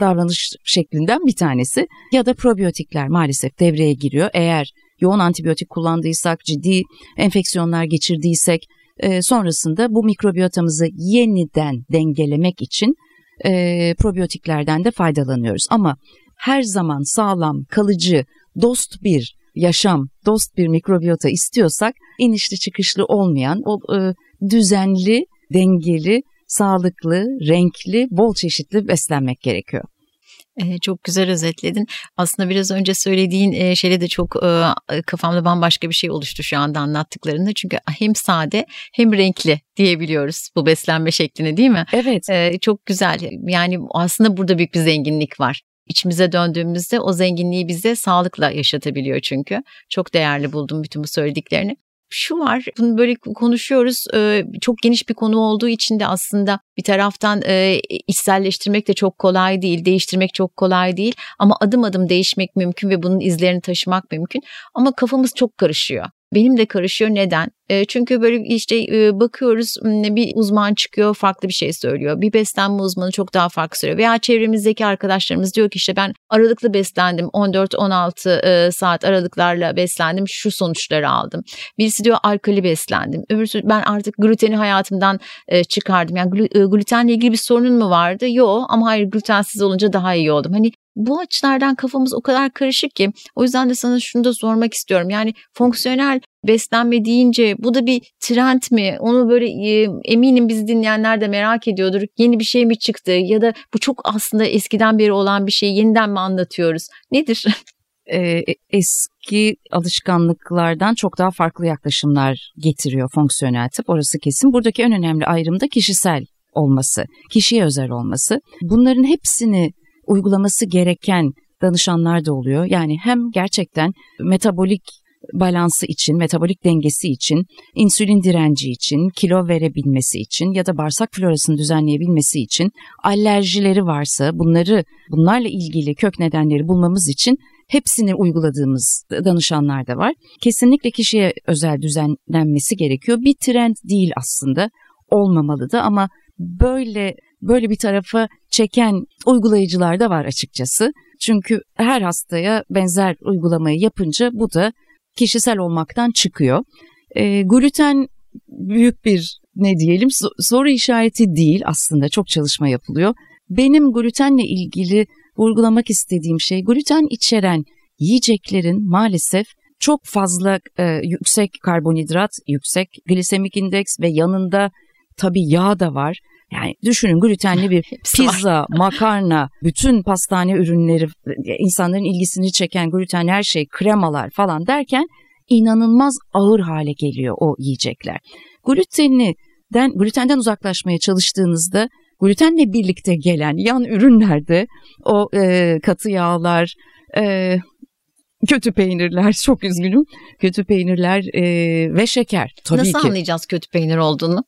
davranış şeklinden bir tanesi ya da probiyotikler maalesef devreye giriyor. Eğer yoğun antibiyotik kullandıysak, ciddi enfeksiyonlar geçirdiysek e, sonrasında bu mikrobiyotamızı yeniden dengelemek için e, probiyotiklerden de faydalanıyoruz. Ama her zaman sağlam, kalıcı, dost bir yaşam, dost bir mikrobiyota istiyorsak inişli çıkışlı olmayan o e, düzenli, dengeli, sağlıklı, renkli, bol çeşitli beslenmek gerekiyor. Ee, çok güzel özetledin. Aslında biraz önce söylediğin e, şeyle de çok e, kafamda bambaşka bir şey oluştu şu anda anlattıklarında. Çünkü hem sade hem renkli diyebiliyoruz bu beslenme şeklini değil mi? Evet. Ee, çok güzel. Yani aslında burada büyük bir zenginlik var. İçimize döndüğümüzde o zenginliği bize sağlıkla yaşatabiliyor çünkü. Çok değerli buldum bütün bu söylediklerini şu var bunu böyle konuşuyoruz çok geniş bir konu olduğu için de aslında bir taraftan içselleştirmek de çok kolay değil değiştirmek çok kolay değil ama adım adım değişmek mümkün ve bunun izlerini taşımak mümkün ama kafamız çok karışıyor. Benim de karışıyor. Neden? E, çünkü böyle işte e, bakıyoruz bir uzman çıkıyor farklı bir şey söylüyor. Bir beslenme uzmanı çok daha farklı söylüyor. Veya çevremizdeki arkadaşlarımız diyor ki işte ben aralıklı beslendim. 14-16 e, saat aralıklarla beslendim. Şu sonuçları aldım. Birisi diyor alkali beslendim. Öbürsü ben artık gluteni hayatımdan e, çıkardım. Yani glu, glutenle ilgili bir sorunun mu vardı? Yok ama hayır glutensiz olunca daha iyi oldum. Hani bu açılardan kafamız o kadar karışık ki o yüzden de sana şunu da sormak istiyorum. Yani fonksiyonel beslenme deyince bu da bir trend mi? Onu böyle e, eminim bizi dinleyenler de merak ediyordur. Yeni bir şey mi çıktı ya da bu çok aslında eskiden beri olan bir şey yeniden mi anlatıyoruz? Nedir? e, eski alışkanlıklardan çok daha farklı yaklaşımlar getiriyor fonksiyonel tıp. Orası kesin. Buradaki en önemli ayrım da kişisel olması, kişiye özel olması. Bunların hepsini uygulaması gereken danışanlar da oluyor. Yani hem gerçekten metabolik balansı için, metabolik dengesi için, insülin direnci için, kilo verebilmesi için ya da bağırsak florasını düzenleyebilmesi için, alerjileri varsa bunları bunlarla ilgili kök nedenleri bulmamız için hepsini uyguladığımız danışanlar da var. Kesinlikle kişiye özel düzenlenmesi gerekiyor. Bir trend değil aslında. Olmamalı da ama böyle böyle bir tarafa çeken uygulayıcılar da var açıkçası. Çünkü her hastaya benzer uygulamayı yapınca bu da kişisel olmaktan çıkıyor. E, gluten büyük bir ne diyelim soru işareti değil aslında çok çalışma yapılıyor. Benim glutenle ilgili vurgulamak istediğim şey gluten içeren yiyeceklerin maalesef çok fazla e, yüksek karbonhidrat, yüksek glisemik indeks ve yanında tabii yağ da var. Yani düşünün glutenli bir pizza, makarna, bütün pastane ürünleri, insanların ilgisini çeken gluten her şey, kremalar falan derken inanılmaz ağır hale geliyor o yiyecekler. Gluteninden, glutenden uzaklaşmaya çalıştığınızda glutenle birlikte gelen yan ürünlerde o e, katı yağlar, e, kötü peynirler çok üzgünüm kötü peynirler e, ve şeker tabii Nasıl ki. anlayacağız kötü peynir olduğunu?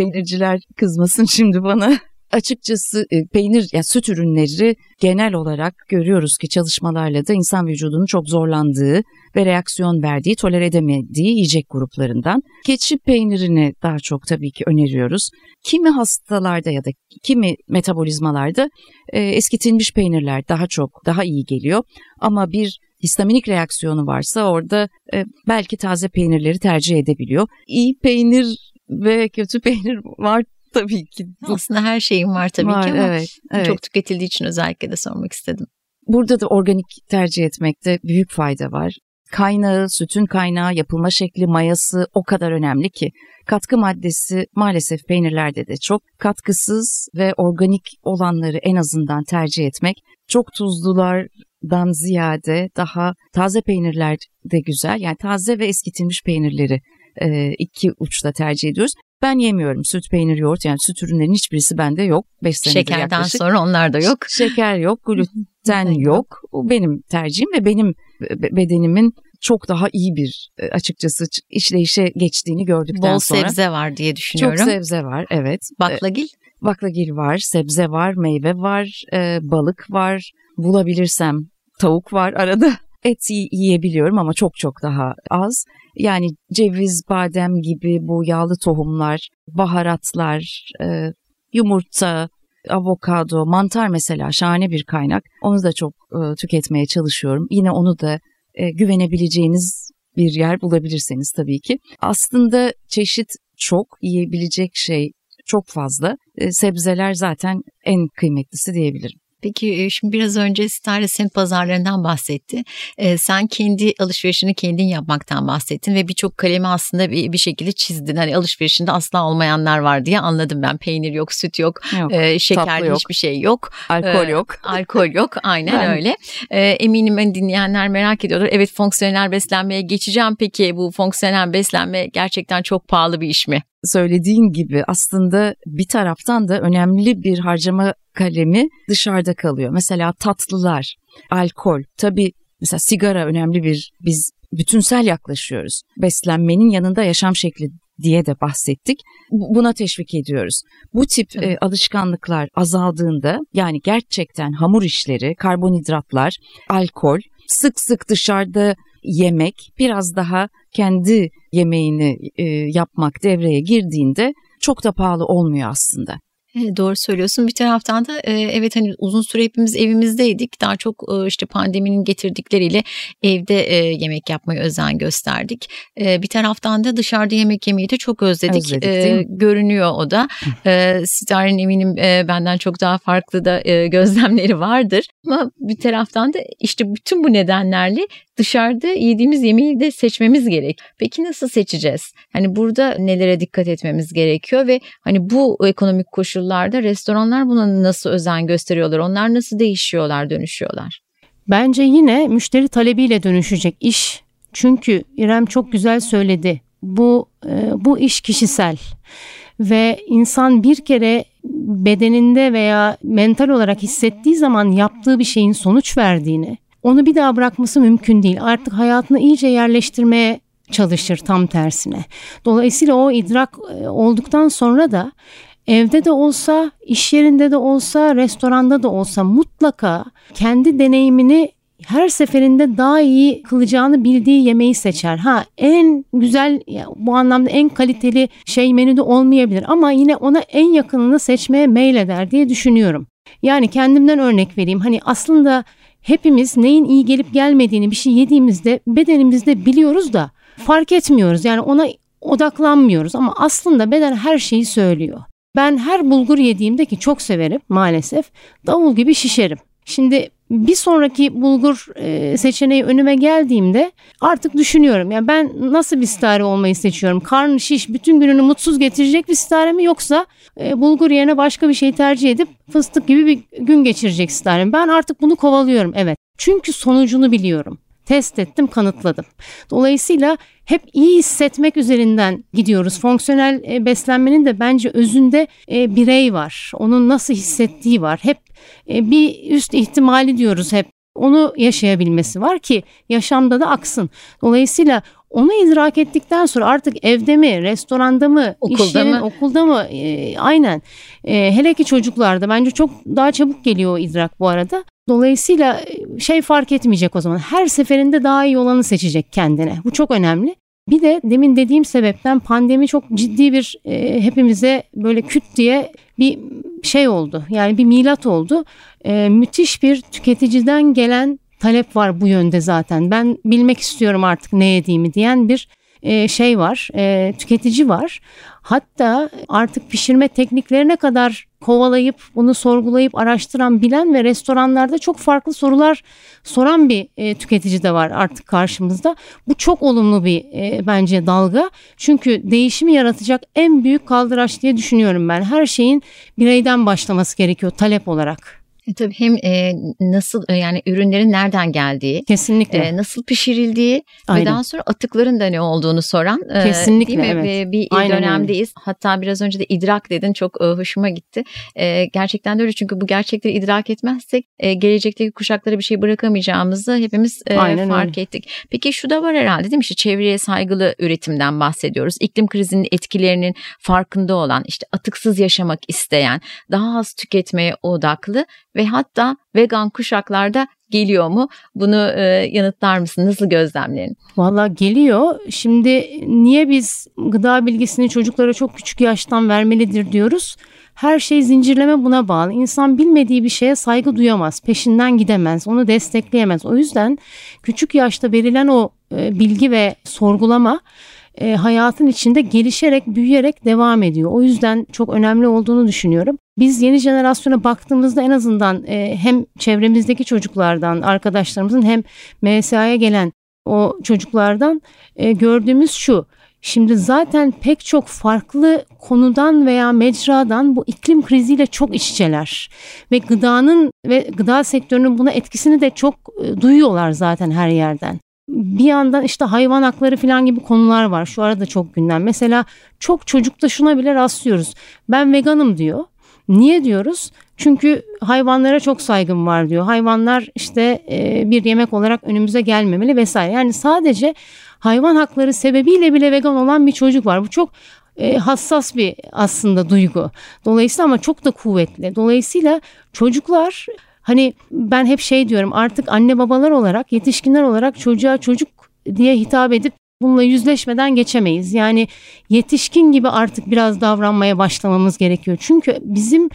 Peynirciler kızmasın şimdi bana. Açıkçası e, peynir yani süt ürünleri genel olarak görüyoruz ki çalışmalarla da insan vücudunun çok zorlandığı ve reaksiyon verdiği, toler edemediği yiyecek gruplarından. Keçi peynirini daha çok tabii ki öneriyoruz. Kimi hastalarda ya da kimi metabolizmalarda e, eskitilmiş peynirler daha çok daha iyi geliyor. Ama bir histaminik reaksiyonu varsa orada e, belki taze peynirleri tercih edebiliyor. İyi peynir ve kötü peynir var tabii ki. Aslında her şeyin var tabii var, ki ama evet, evet. çok tüketildiği için özellikle de sormak istedim. Burada da organik tercih etmekte büyük fayda var. Kaynağı, sütün kaynağı, yapılma şekli, mayası o kadar önemli ki. Katkı maddesi maalesef peynirlerde de çok. Katkısız ve organik olanları en azından tercih etmek. Çok tuzlulardan ziyade daha taze peynirler de güzel. Yani taze ve eskitilmiş peynirleri e, iki uçta tercih ediyoruz. Ben yemiyorum süt, peynir, yoğurt yani süt ürünlerinin hiçbirisi bende yok. 5 senedir Şekerden yaklaşık. sonra onlar da yok. Şeker yok, gluten yok. O benim tercihim ve benim bedenimin çok daha iyi bir e, açıkçası işleyişe geçtiğini gördükten Bol sonra. sebze var diye düşünüyorum. Çok sebze var evet. Baklagil? Baklagil var, sebze var, meyve var, e, balık var. Bulabilirsem tavuk var arada. Et yiyebiliyorum ama çok çok daha az. Yani ceviz, badem gibi bu yağlı tohumlar, baharatlar, e, yumurta, avokado, mantar mesela şahane bir kaynak. Onu da çok e, tüketmeye çalışıyorum. Yine onu da e, güvenebileceğiniz bir yer bulabilirseniz tabii ki. Aslında çeşit çok, yiyebilecek şey çok fazla. Sebzeler zaten en kıymetlisi diyebilirim. Peki şimdi biraz önce Sitare semt pazarlarından bahsetti. Ee, sen kendi alışverişini kendin yapmaktan bahsettin ve birçok kalemi aslında bir, bir şekilde çizdin. Hani alışverişinde asla olmayanlar var diye anladım ben. Peynir yok, süt yok, yok e, şekerli yok. hiçbir şey yok. Alkol Ee, yok. Alkol yok aynen Ben- öyle. Eminim hani dinleyenler merak ediyorlar. Evet fonksiyonel beslenmeye geçeceğim. Peki bu fonksiyonel beslenme gerçekten çok pahalı bir iş mi? Söylediğin gibi aslında bir taraftan da önemli bir harcama kalemi dışarıda kalıyor. Mesela tatlılar, alkol, tabii mesela sigara önemli bir biz bütünsel yaklaşıyoruz. Beslenmenin yanında yaşam şekli diye de bahsettik. Bu- Buna teşvik ediyoruz. Bu tip e, alışkanlıklar azaldığında yani gerçekten hamur işleri, karbonhidratlar, alkol, sık sık dışarıda yemek, biraz daha kendi yemeğini e, yapmak devreye girdiğinde çok da pahalı olmuyor aslında. Evet, doğru söylüyorsun. Bir taraftan da e, evet hani uzun süre hepimiz evimizdeydik. Daha çok e, işte pandeminin getirdikleriyle evde e, yemek yapmaya özen gösterdik. Bir taraftan da dışarıda yemek yemeyi de çok özledik. Özledik, görünüyor o da. Star'ın eminim benden çok daha farklı da gözlemleri vardır. Ama bir taraftan da işte bütün bu nedenlerle dışarıda yediğimiz yemeği de seçmemiz gerek. Peki nasıl seçeceğiz? Hani burada nelere dikkat etmemiz gerekiyor ve hani bu ekonomik koşullarda restoranlar buna nasıl özen gösteriyorlar? Onlar nasıl değişiyorlar, dönüşüyorlar? Bence yine müşteri talebiyle dönüşecek iş. Çünkü İrem çok güzel söyledi. Bu e, bu iş kişisel ve insan bir kere bedeninde veya mental olarak hissettiği zaman yaptığı bir şeyin sonuç verdiğini, onu bir daha bırakması mümkün değil. Artık hayatını iyice yerleştirmeye çalışır tam tersine. Dolayısıyla o idrak e, olduktan sonra da evde de olsa, iş yerinde de olsa, restoranda da olsa mutlaka kendi deneyimini her seferinde daha iyi kılacağını bildiği yemeği seçer. Ha en güzel bu anlamda en kaliteli şey menüde olmayabilir ama yine ona en yakınını seçmeye meyleder diye düşünüyorum. Yani kendimden örnek vereyim. Hani aslında hepimiz neyin iyi gelip gelmediğini bir şey yediğimizde bedenimizde biliyoruz da fark etmiyoruz. Yani ona odaklanmıyoruz ama aslında beden her şeyi söylüyor. Ben her bulgur yediğimde ki çok severim maalesef davul gibi şişerim. Şimdi bir sonraki bulgur e, seçeneği önüme geldiğimde artık düşünüyorum. Yani ben nasıl bir stare olmayı seçiyorum? Karnı şiş, bütün gününü mutsuz getirecek bir stare mi yoksa e, bulgur yerine başka bir şey tercih edip fıstık gibi bir gün geçirecek stare mi? Ben artık bunu kovalıyorum evet. Çünkü sonucunu biliyorum test ettim, kanıtladım. Dolayısıyla hep iyi hissetmek üzerinden gidiyoruz. Fonksiyonel e, beslenmenin de bence özünde e, birey var. Onun nasıl hissettiği var. Hep e, bir üst ihtimali diyoruz hep. Onu yaşayabilmesi var ki yaşamda da aksın. Dolayısıyla onu idrak ettikten sonra artık evde mi, restoranda mı, okulda iş yerin, mı? okulda mı? E, aynen. E, hele ki çocuklarda bence çok daha çabuk geliyor o idrak bu arada. Dolayısıyla e, şey fark etmeyecek o zaman. Her seferinde daha iyi olanı seçecek kendine. Bu çok önemli. Bir de demin dediğim sebepten pandemi çok ciddi bir e, hepimize böyle küt diye bir şey oldu. Yani bir milat oldu. E, müthiş bir tüketiciden gelen talep var bu yönde zaten. Ben bilmek istiyorum artık ne yediğimi diyen bir e, şey var, e, tüketici var. Hatta artık pişirme tekniklerine kadar kovalayıp bunu sorgulayıp araştıran bilen ve restoranlarda çok farklı sorular soran bir e, tüketici de var artık karşımızda. Bu çok olumlu bir e, bence dalga. Çünkü değişimi yaratacak en büyük kaldıraç diye düşünüyorum ben. Her şeyin bireyden başlaması gerekiyor talep olarak. E, tabii hem e, nasıl e, yani ürünlerin nereden geldiği, Kesinlikle. e, nasıl pişirildiği Aynen. ve daha sonra atıkların da ne olduğunu soran e, Kesinlikle, değil mi? evet. Ve bir Aynen öyle. dönemdeyiz. Hatta biraz önce de idrak dedin çok e, hoşuma gitti. E, gerçekten de öyle çünkü bu gerçekleri idrak etmezsek e, gelecekteki kuşaklara bir şey bırakamayacağımızı hepimiz e, Aynen fark ettik. Peki şu da var herhalde değil mi? İşte çevreye saygılı üretimden bahsediyoruz. İklim krizinin etkilerinin farkında olan, işte atıksız yaşamak isteyen, daha az tüketmeye odaklı ve hatta vegan kuşaklarda geliyor mu? Bunu e, yanıtlar mısın? Nasıl gözlemlerin? Valla geliyor. Şimdi niye biz gıda bilgisini çocuklara çok küçük yaştan vermelidir diyoruz? Her şey zincirleme buna bağlı. İnsan bilmediği bir şeye saygı duyamaz, peşinden gidemez, onu destekleyemez. O yüzden küçük yaşta verilen o e, bilgi ve sorgulama e, hayatın içinde gelişerek, büyüyerek devam ediyor. O yüzden çok önemli olduğunu düşünüyorum. Biz yeni jenerasyona baktığımızda en azından e, hem çevremizdeki çocuklardan, arkadaşlarımızın hem MSA'ya gelen o çocuklardan e, gördüğümüz şu. Şimdi zaten pek çok farklı konudan veya mecradan bu iklim kriziyle çok iç içeler. Ve gıdanın ve gıda sektörünün buna etkisini de çok e, duyuyorlar zaten her yerden. Bir yandan işte hayvan hakları falan gibi konular var. Şu arada çok gündem. Mesela çok çocukta şuna bile rastlıyoruz. Ben veganım diyor. Niye diyoruz? Çünkü hayvanlara çok saygım var diyor. Hayvanlar işte e, bir yemek olarak önümüze gelmemeli vesaire. Yani sadece hayvan hakları sebebiyle bile vegan olan bir çocuk var. Bu çok e, hassas bir aslında duygu. Dolayısıyla ama çok da kuvvetli. Dolayısıyla çocuklar hani ben hep şey diyorum artık anne babalar olarak yetişkinler olarak çocuğa çocuk diye hitap edip bununla yüzleşmeden geçemeyiz. Yani yetişkin gibi artık biraz davranmaya başlamamız gerekiyor. Çünkü bizim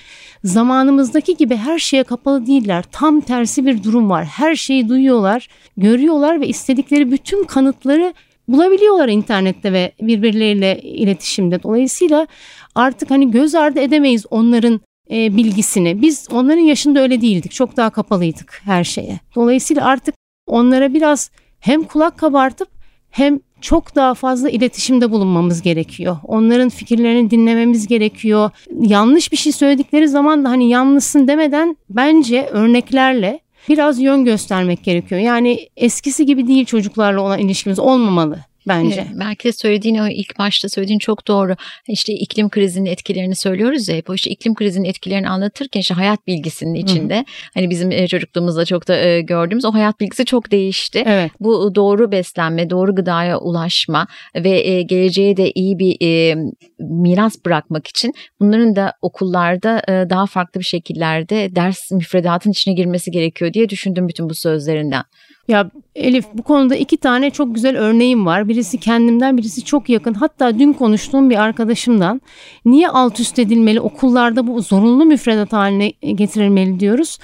zamanımızdaki gibi her şeye kapalı değiller. Tam tersi bir durum var. Her şeyi duyuyorlar, görüyorlar ve istedikleri bütün kanıtları bulabiliyorlar internette ve birbirleriyle iletişimde. Dolayısıyla artık hani göz ardı edemeyiz onların e, bilgisini. Biz onların yaşında öyle değildik. Çok daha kapalıydık her şeye. Dolayısıyla artık onlara biraz hem kulak kabartıp hem çok daha fazla iletişimde bulunmamız gerekiyor. Onların fikirlerini dinlememiz gerekiyor. Yanlış bir şey söyledikleri zaman da hani yanlışsın demeden bence örneklerle biraz yön göstermek gerekiyor. Yani eskisi gibi değil çocuklarla olan ilişkimiz olmamalı bence. Evet, belki de söylediğin o ilk başta söylediğin çok doğru. İşte iklim krizinin etkilerini söylüyoruz ya hep. O işte iklim krizinin etkilerini anlatırken işte hayat bilgisinin içinde Hı. hani bizim e, çocukluğumuzda çok da e, gördüğümüz o hayat bilgisi çok değişti. Evet. Bu doğru beslenme, doğru gıdaya ulaşma ve e, geleceğe de iyi bir e, miras bırakmak için bunların da okullarda e, daha farklı bir şekillerde ders müfredatın içine girmesi gerekiyor diye düşündüm bütün bu sözlerinden. Ya Elif bu konuda iki tane çok güzel örneğim var. Birisi kendimden birisi çok yakın. Hatta dün konuştuğum bir arkadaşımdan niye alt üst edilmeli okullarda bu zorunlu müfredat haline getirilmeli diyoruz.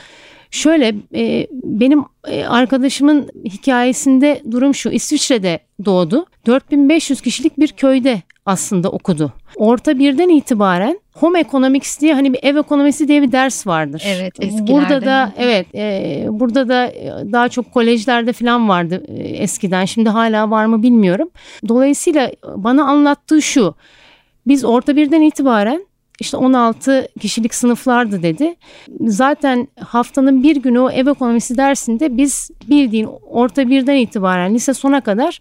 Şöyle e, benim e, arkadaşımın hikayesinde durum şu İsviçre'de doğdu. 4500 kişilik bir köyde aslında okudu. Orta birden itibaren home economics diye hani bir ev ekonomisi diye bir ders vardır. Evet eskilerde. Burada da evet e, burada da e, daha çok kolejlerde falan vardı e, eskiden. Şimdi hala var mı bilmiyorum. Dolayısıyla bana anlattığı şu. Biz orta birden itibaren işte 16 kişilik sınıflardı dedi. Zaten haftanın bir günü o ev ekonomisi dersinde biz bildiğin orta birden itibaren lise sona kadar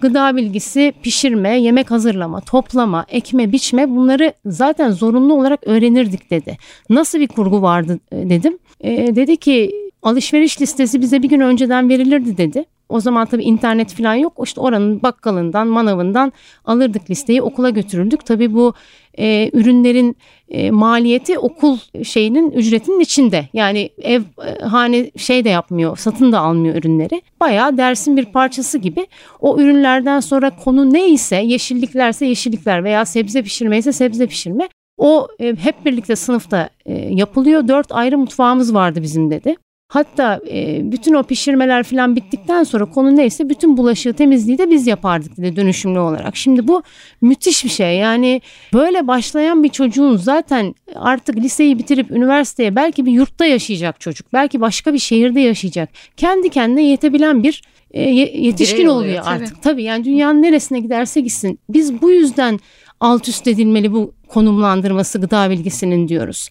gıda bilgisi, pişirme, yemek hazırlama, toplama, ekme, biçme bunları zaten zorunlu olarak öğrenirdik dedi. Nasıl bir kurgu vardı e, dedim. E, dedi ki alışveriş listesi bize bir gün önceden verilirdi dedi. O zaman tabii internet falan yok. İşte oranın bakkalından, manavından alırdık listeyi okula götürürdük. Tabii bu e, ürünlerin e, maliyeti okul şeyinin ücretinin içinde. Yani ev e, hane şey de yapmıyor, satın da almıyor ürünleri. Bayağı dersin bir parçası gibi. O ürünlerden sonra konu neyse, yeşilliklerse yeşillikler veya sebze pişirme ise sebze pişirme. O e, hep birlikte sınıfta e, yapılıyor. Dört ayrı mutfağımız vardı bizim dedi. Hatta e, bütün o pişirmeler falan bittikten sonra konu neyse bütün bulaşığı temizliği de biz yapardık dedi dönüşümlü olarak. Şimdi bu müthiş bir şey yani böyle başlayan bir çocuğun zaten artık liseyi bitirip üniversiteye belki bir yurtta yaşayacak çocuk. Belki başka bir şehirde yaşayacak. Kendi kendine yetebilen bir e, yetişkin Birey oluyor, oluyor artık. Tabii. tabii yani dünyanın neresine giderse gitsin. Biz bu yüzden alt üst edilmeli bu konumlandırması gıda bilgisinin diyoruz.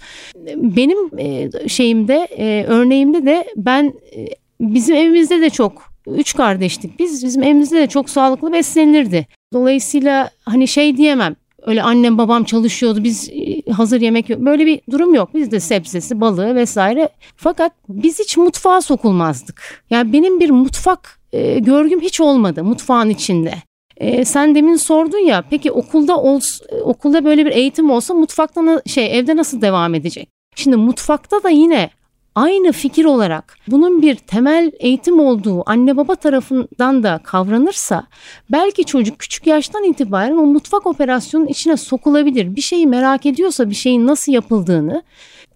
Benim e, şeyimde e, örneğimde de ben e, bizim evimizde de çok üç kardeştik biz bizim evimizde de çok sağlıklı beslenirdi. Dolayısıyla hani şey diyemem öyle annem babam çalışıyordu biz hazır yemek yok. Böyle bir durum yok. Bizde sebzesi, balığı vesaire. Fakat biz hiç mutfağa sokulmazdık. Yani benim bir mutfak e, görgüm hiç olmadı mutfağın içinde. E, sen demin sordun ya peki okulda ol, okulda böyle bir eğitim olsa mutfakta şey evde nasıl devam edecek? Şimdi mutfakta da yine aynı fikir olarak bunun bir temel eğitim olduğu anne baba tarafından da kavranırsa belki çocuk küçük yaştan itibaren o mutfak operasyonun içine sokulabilir. Bir şeyi merak ediyorsa bir şeyin nasıl yapıldığını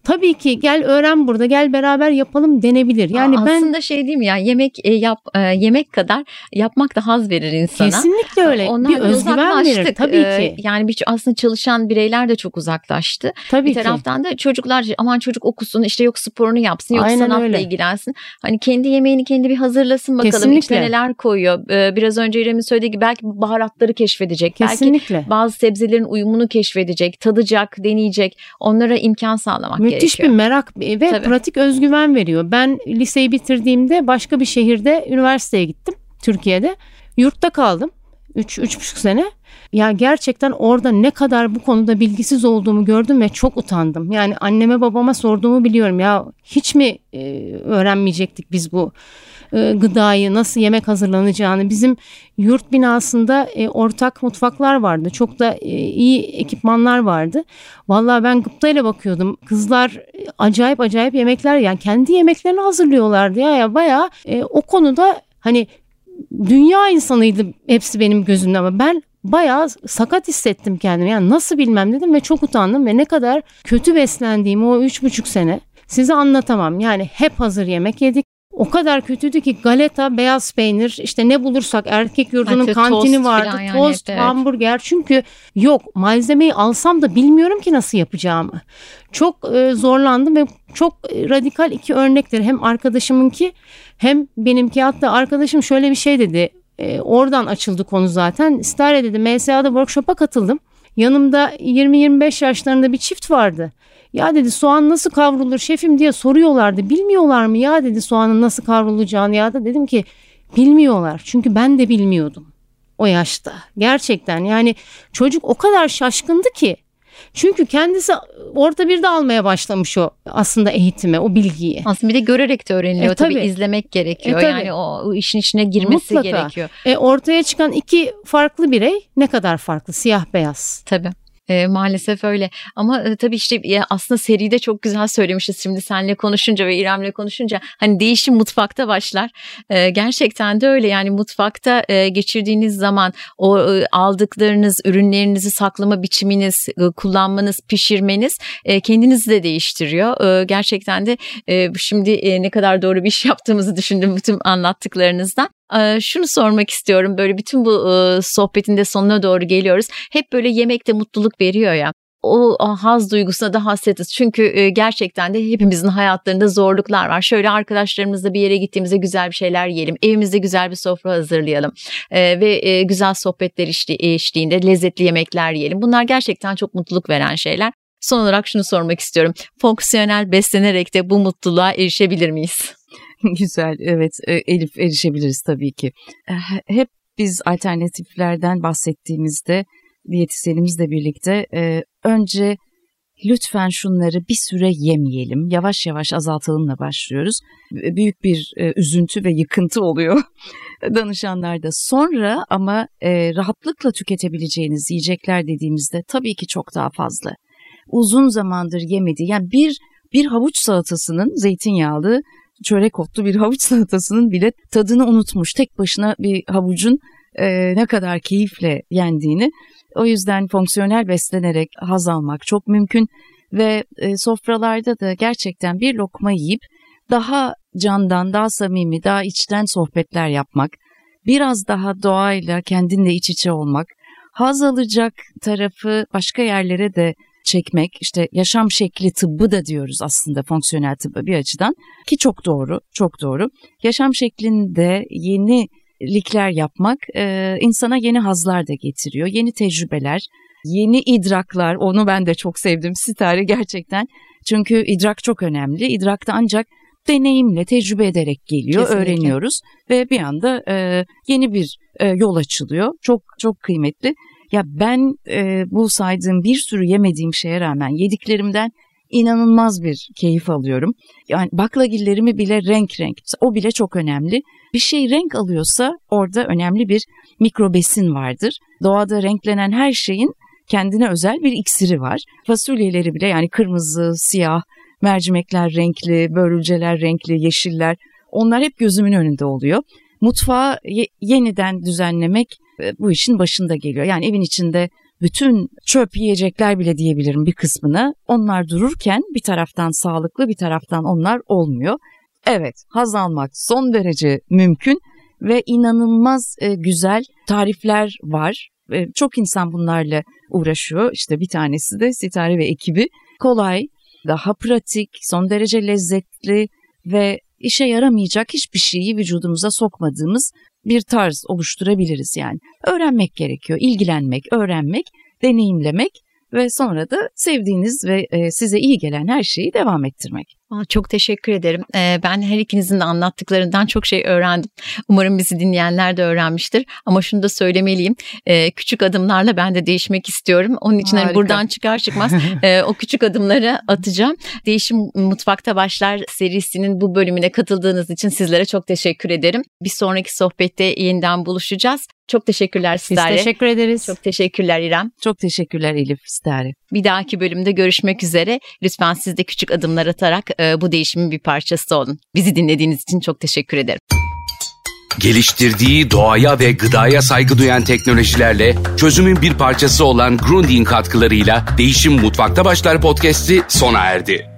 tabii ki gel öğren burada gel beraber yapalım denebilir. Yani Aa, ben aslında şey diyeyim ya yemek e, yap e, yemek kadar yapmak da haz verir insana. Kesinlikle öyle. Ondan bir özgüven verir tabii e, ki. Yani bir aslında çalışan bireyler de çok uzaklaştı. Tabii bir taraftan ki. da çocuklar aman çocuk okusun işte yok sporunu yapsın yok Aynen sanatla öyle. ilgilensin. Hani kendi yemeğini kendi bir hazırlasın bakalım Kesinlikle. içine neler koyuyor. Biraz önce İrem'in söylediği gibi belki baharatları keşfedecek. Kesinlikle. Belki bazı sebzelerin uyumunu keşfedecek, tadacak, deneyecek. Onlara imkan sağlamak Müthiş Müthiş bir merak ve Tabii. pratik özgüven veriyor. Ben liseyi bitirdiğimde başka bir şehirde üniversiteye gittim Türkiye'de. Yurtta kaldım. 3 üç, buçuk sene. Ya gerçekten orada ne kadar bu konuda bilgisiz olduğumu gördüm ve çok utandım. Yani anneme babama sorduğumu biliyorum. Ya hiç mi e, öğrenmeyecektik biz bu e, gıdayı, nasıl yemek hazırlanacağını. Bizim yurt binasında e, ortak mutfaklar vardı. Çok da e, iyi ekipmanlar vardı. Vallahi ben gıptayla bakıyordum. Kızlar acayip acayip yemekler yani kendi yemeklerini hazırlıyorlardı ya. ya bayağı o konuda hani dünya insanıydı hepsi benim gözümde ama ben bayağı sakat hissettim kendimi. Yani nasıl bilmem dedim ve çok utandım ve ne kadar kötü beslendiğimi o üç buçuk sene size anlatamam. Yani hep hazır yemek yedik o kadar kötüydü ki galeta, beyaz peynir, işte ne bulursak erkek yurdunun Hatta kantini vardı. Yani tost, evet. hamburger. Çünkü yok malzemeyi alsam da bilmiyorum ki nasıl yapacağımı. Çok e, zorlandım ve çok radikal iki örnektir. Hem arkadaşımınki hem benimki. Hatta arkadaşım şöyle bir şey dedi. E, oradan açıldı konu zaten. İstare dedi MSA'da workshop'a katıldım. Yanımda 20-25 yaşlarında bir çift vardı. Ya dedi soğan nasıl kavrulur şefim diye soruyorlardı. Bilmiyorlar mı ya dedi soğanın nasıl kavrulacağını ya da dedim ki bilmiyorlar. Çünkü ben de bilmiyordum o yaşta. Gerçekten yani çocuk o kadar şaşkındı ki. Çünkü kendisi orta bir de almaya başlamış o aslında eğitime, o bilgiyi. Aslında bir de görerek de öğreniliyor. E, tabii. tabii izlemek gerekiyor. E, tabii. Yani o, o işin içine girmesi Mutlaka. gerekiyor. E, ortaya çıkan iki farklı birey ne kadar farklı? Siyah beyaz. Tabii. E, maalesef öyle ama e, tabii işte e, aslında seride çok güzel söylemişiz şimdi seninle konuşunca ve İrem'le konuşunca hani değişim mutfakta başlar. E, gerçekten de öyle yani mutfakta e, geçirdiğiniz zaman o e, aldıklarınız ürünlerinizi saklama biçiminiz, e, kullanmanız, pişirmeniz e, kendinizi de değiştiriyor. E, gerçekten de e, şimdi e, ne kadar doğru bir iş yaptığımızı düşündüm bütün anlattıklarınızdan şunu sormak istiyorum böyle bütün bu sohbetin de sonuna doğru geliyoruz. Hep böyle yemekte mutluluk veriyor ya o haz duygusuna da hasretiz. Çünkü gerçekten de hepimizin hayatlarında zorluklar var. Şöyle arkadaşlarımızla bir yere gittiğimizde güzel bir şeyler yiyelim. Evimizde güzel bir sofra hazırlayalım. Ve güzel sohbetler eşliğinde lezzetli yemekler yiyelim. Bunlar gerçekten çok mutluluk veren şeyler. Son olarak şunu sormak istiyorum. Fonksiyonel beslenerek de bu mutluluğa erişebilir miyiz? Güzel, evet e, Elif erişebiliriz tabii ki. E, hep biz alternatiflerden bahsettiğimizde diyetisyenimizle birlikte e, önce lütfen şunları bir süre yemeyelim, yavaş yavaş azaltalımla başlıyoruz. Büyük bir üzüntü ve yıkıntı oluyor danışanlarda. Sonra ama rahatlıkla tüketebileceğiniz yiyecekler dediğimizde tabii ki çok daha fazla. Uzun zamandır yemedi. Yani bir bir havuç salatasının zeytinyağlı çörek otlu bir havuç salatasının bile tadını unutmuş. Tek başına bir havucun e, ne kadar keyifle yendiğini. O yüzden fonksiyonel beslenerek haz almak çok mümkün ve e, sofralarda da gerçekten bir lokma yiyip daha candan, daha samimi, daha içten sohbetler yapmak, biraz daha doğayla kendinle iç içe olmak, haz alacak tarafı başka yerlere de çekmek işte yaşam şekli tıbbı da diyoruz aslında fonksiyonel tıbbı bir açıdan ki çok doğru çok doğru. Yaşam şeklinde yenilikler yapmak e, insana yeni hazlar da getiriyor yeni tecrübeler yeni idraklar onu ben de çok sevdim Sitare gerçekten çünkü idrak çok önemli idrakta ancak deneyimle tecrübe ederek geliyor Kesinlikle. öğreniyoruz ve bir anda e, yeni bir e, yol açılıyor çok çok kıymetli. Ya ben e, bu saydığım bir sürü yemediğim şeye rağmen yediklerimden inanılmaz bir keyif alıyorum. Yani baklagillerimi bile renk renk. O bile çok önemli. Bir şey renk alıyorsa orada önemli bir mikrobesin vardır. Doğada renklenen her şeyin kendine özel bir iksiri var. Fasulyeleri bile yani kırmızı, siyah, mercimekler renkli, börülceler renkli, yeşiller onlar hep gözümün önünde oluyor. Mutfağı ye- yeniden düzenlemek bu işin başında geliyor. Yani evin içinde bütün çöp yiyecekler bile diyebilirim bir kısmını onlar dururken bir taraftan sağlıklı bir taraftan onlar olmuyor. Evet haz almak son derece mümkün ve inanılmaz e, güzel tarifler var. E, çok insan bunlarla uğraşıyor. İşte bir tanesi de Sitare ve ekibi. Kolay, daha pratik, son derece lezzetli ve işe yaramayacak hiçbir şeyi vücudumuza sokmadığımız bir tarz oluşturabiliriz yani. Öğrenmek gerekiyor, ilgilenmek, öğrenmek, deneyimlemek ve sonra da sevdiğiniz ve e, size iyi gelen her şeyi devam ettirmek. Çok teşekkür ederim. Ee, ben her ikinizin de anlattıklarından çok şey öğrendim. Umarım bizi dinleyenler de öğrenmiştir. Ama şunu da söylemeliyim. Ee, küçük adımlarla ben de değişmek istiyorum. Onun için hani buradan çıkar çıkmaz e, o küçük adımları atacağım. Değişim Mutfakta Başlar serisinin bu bölümüne katıldığınız için sizlere çok teşekkür ederim. Bir sonraki sohbette yeniden buluşacağız. Çok teşekkürler Stare. Biz teşekkür ederiz. Çok teşekkürler İrem. Çok teşekkürler Elif Stare. Bir dahaki bölümde görüşmek üzere. Lütfen siz de küçük adımlar atarak e, bu değişimin bir parçası olun. Bizi dinlediğiniz için çok teşekkür ederim. Geliştirdiği doğaya ve gıdaya saygı duyan teknolojilerle çözümün bir parçası olan Grundig katkılarıyla Değişim Mutfakta Başlar podcast'i sona erdi.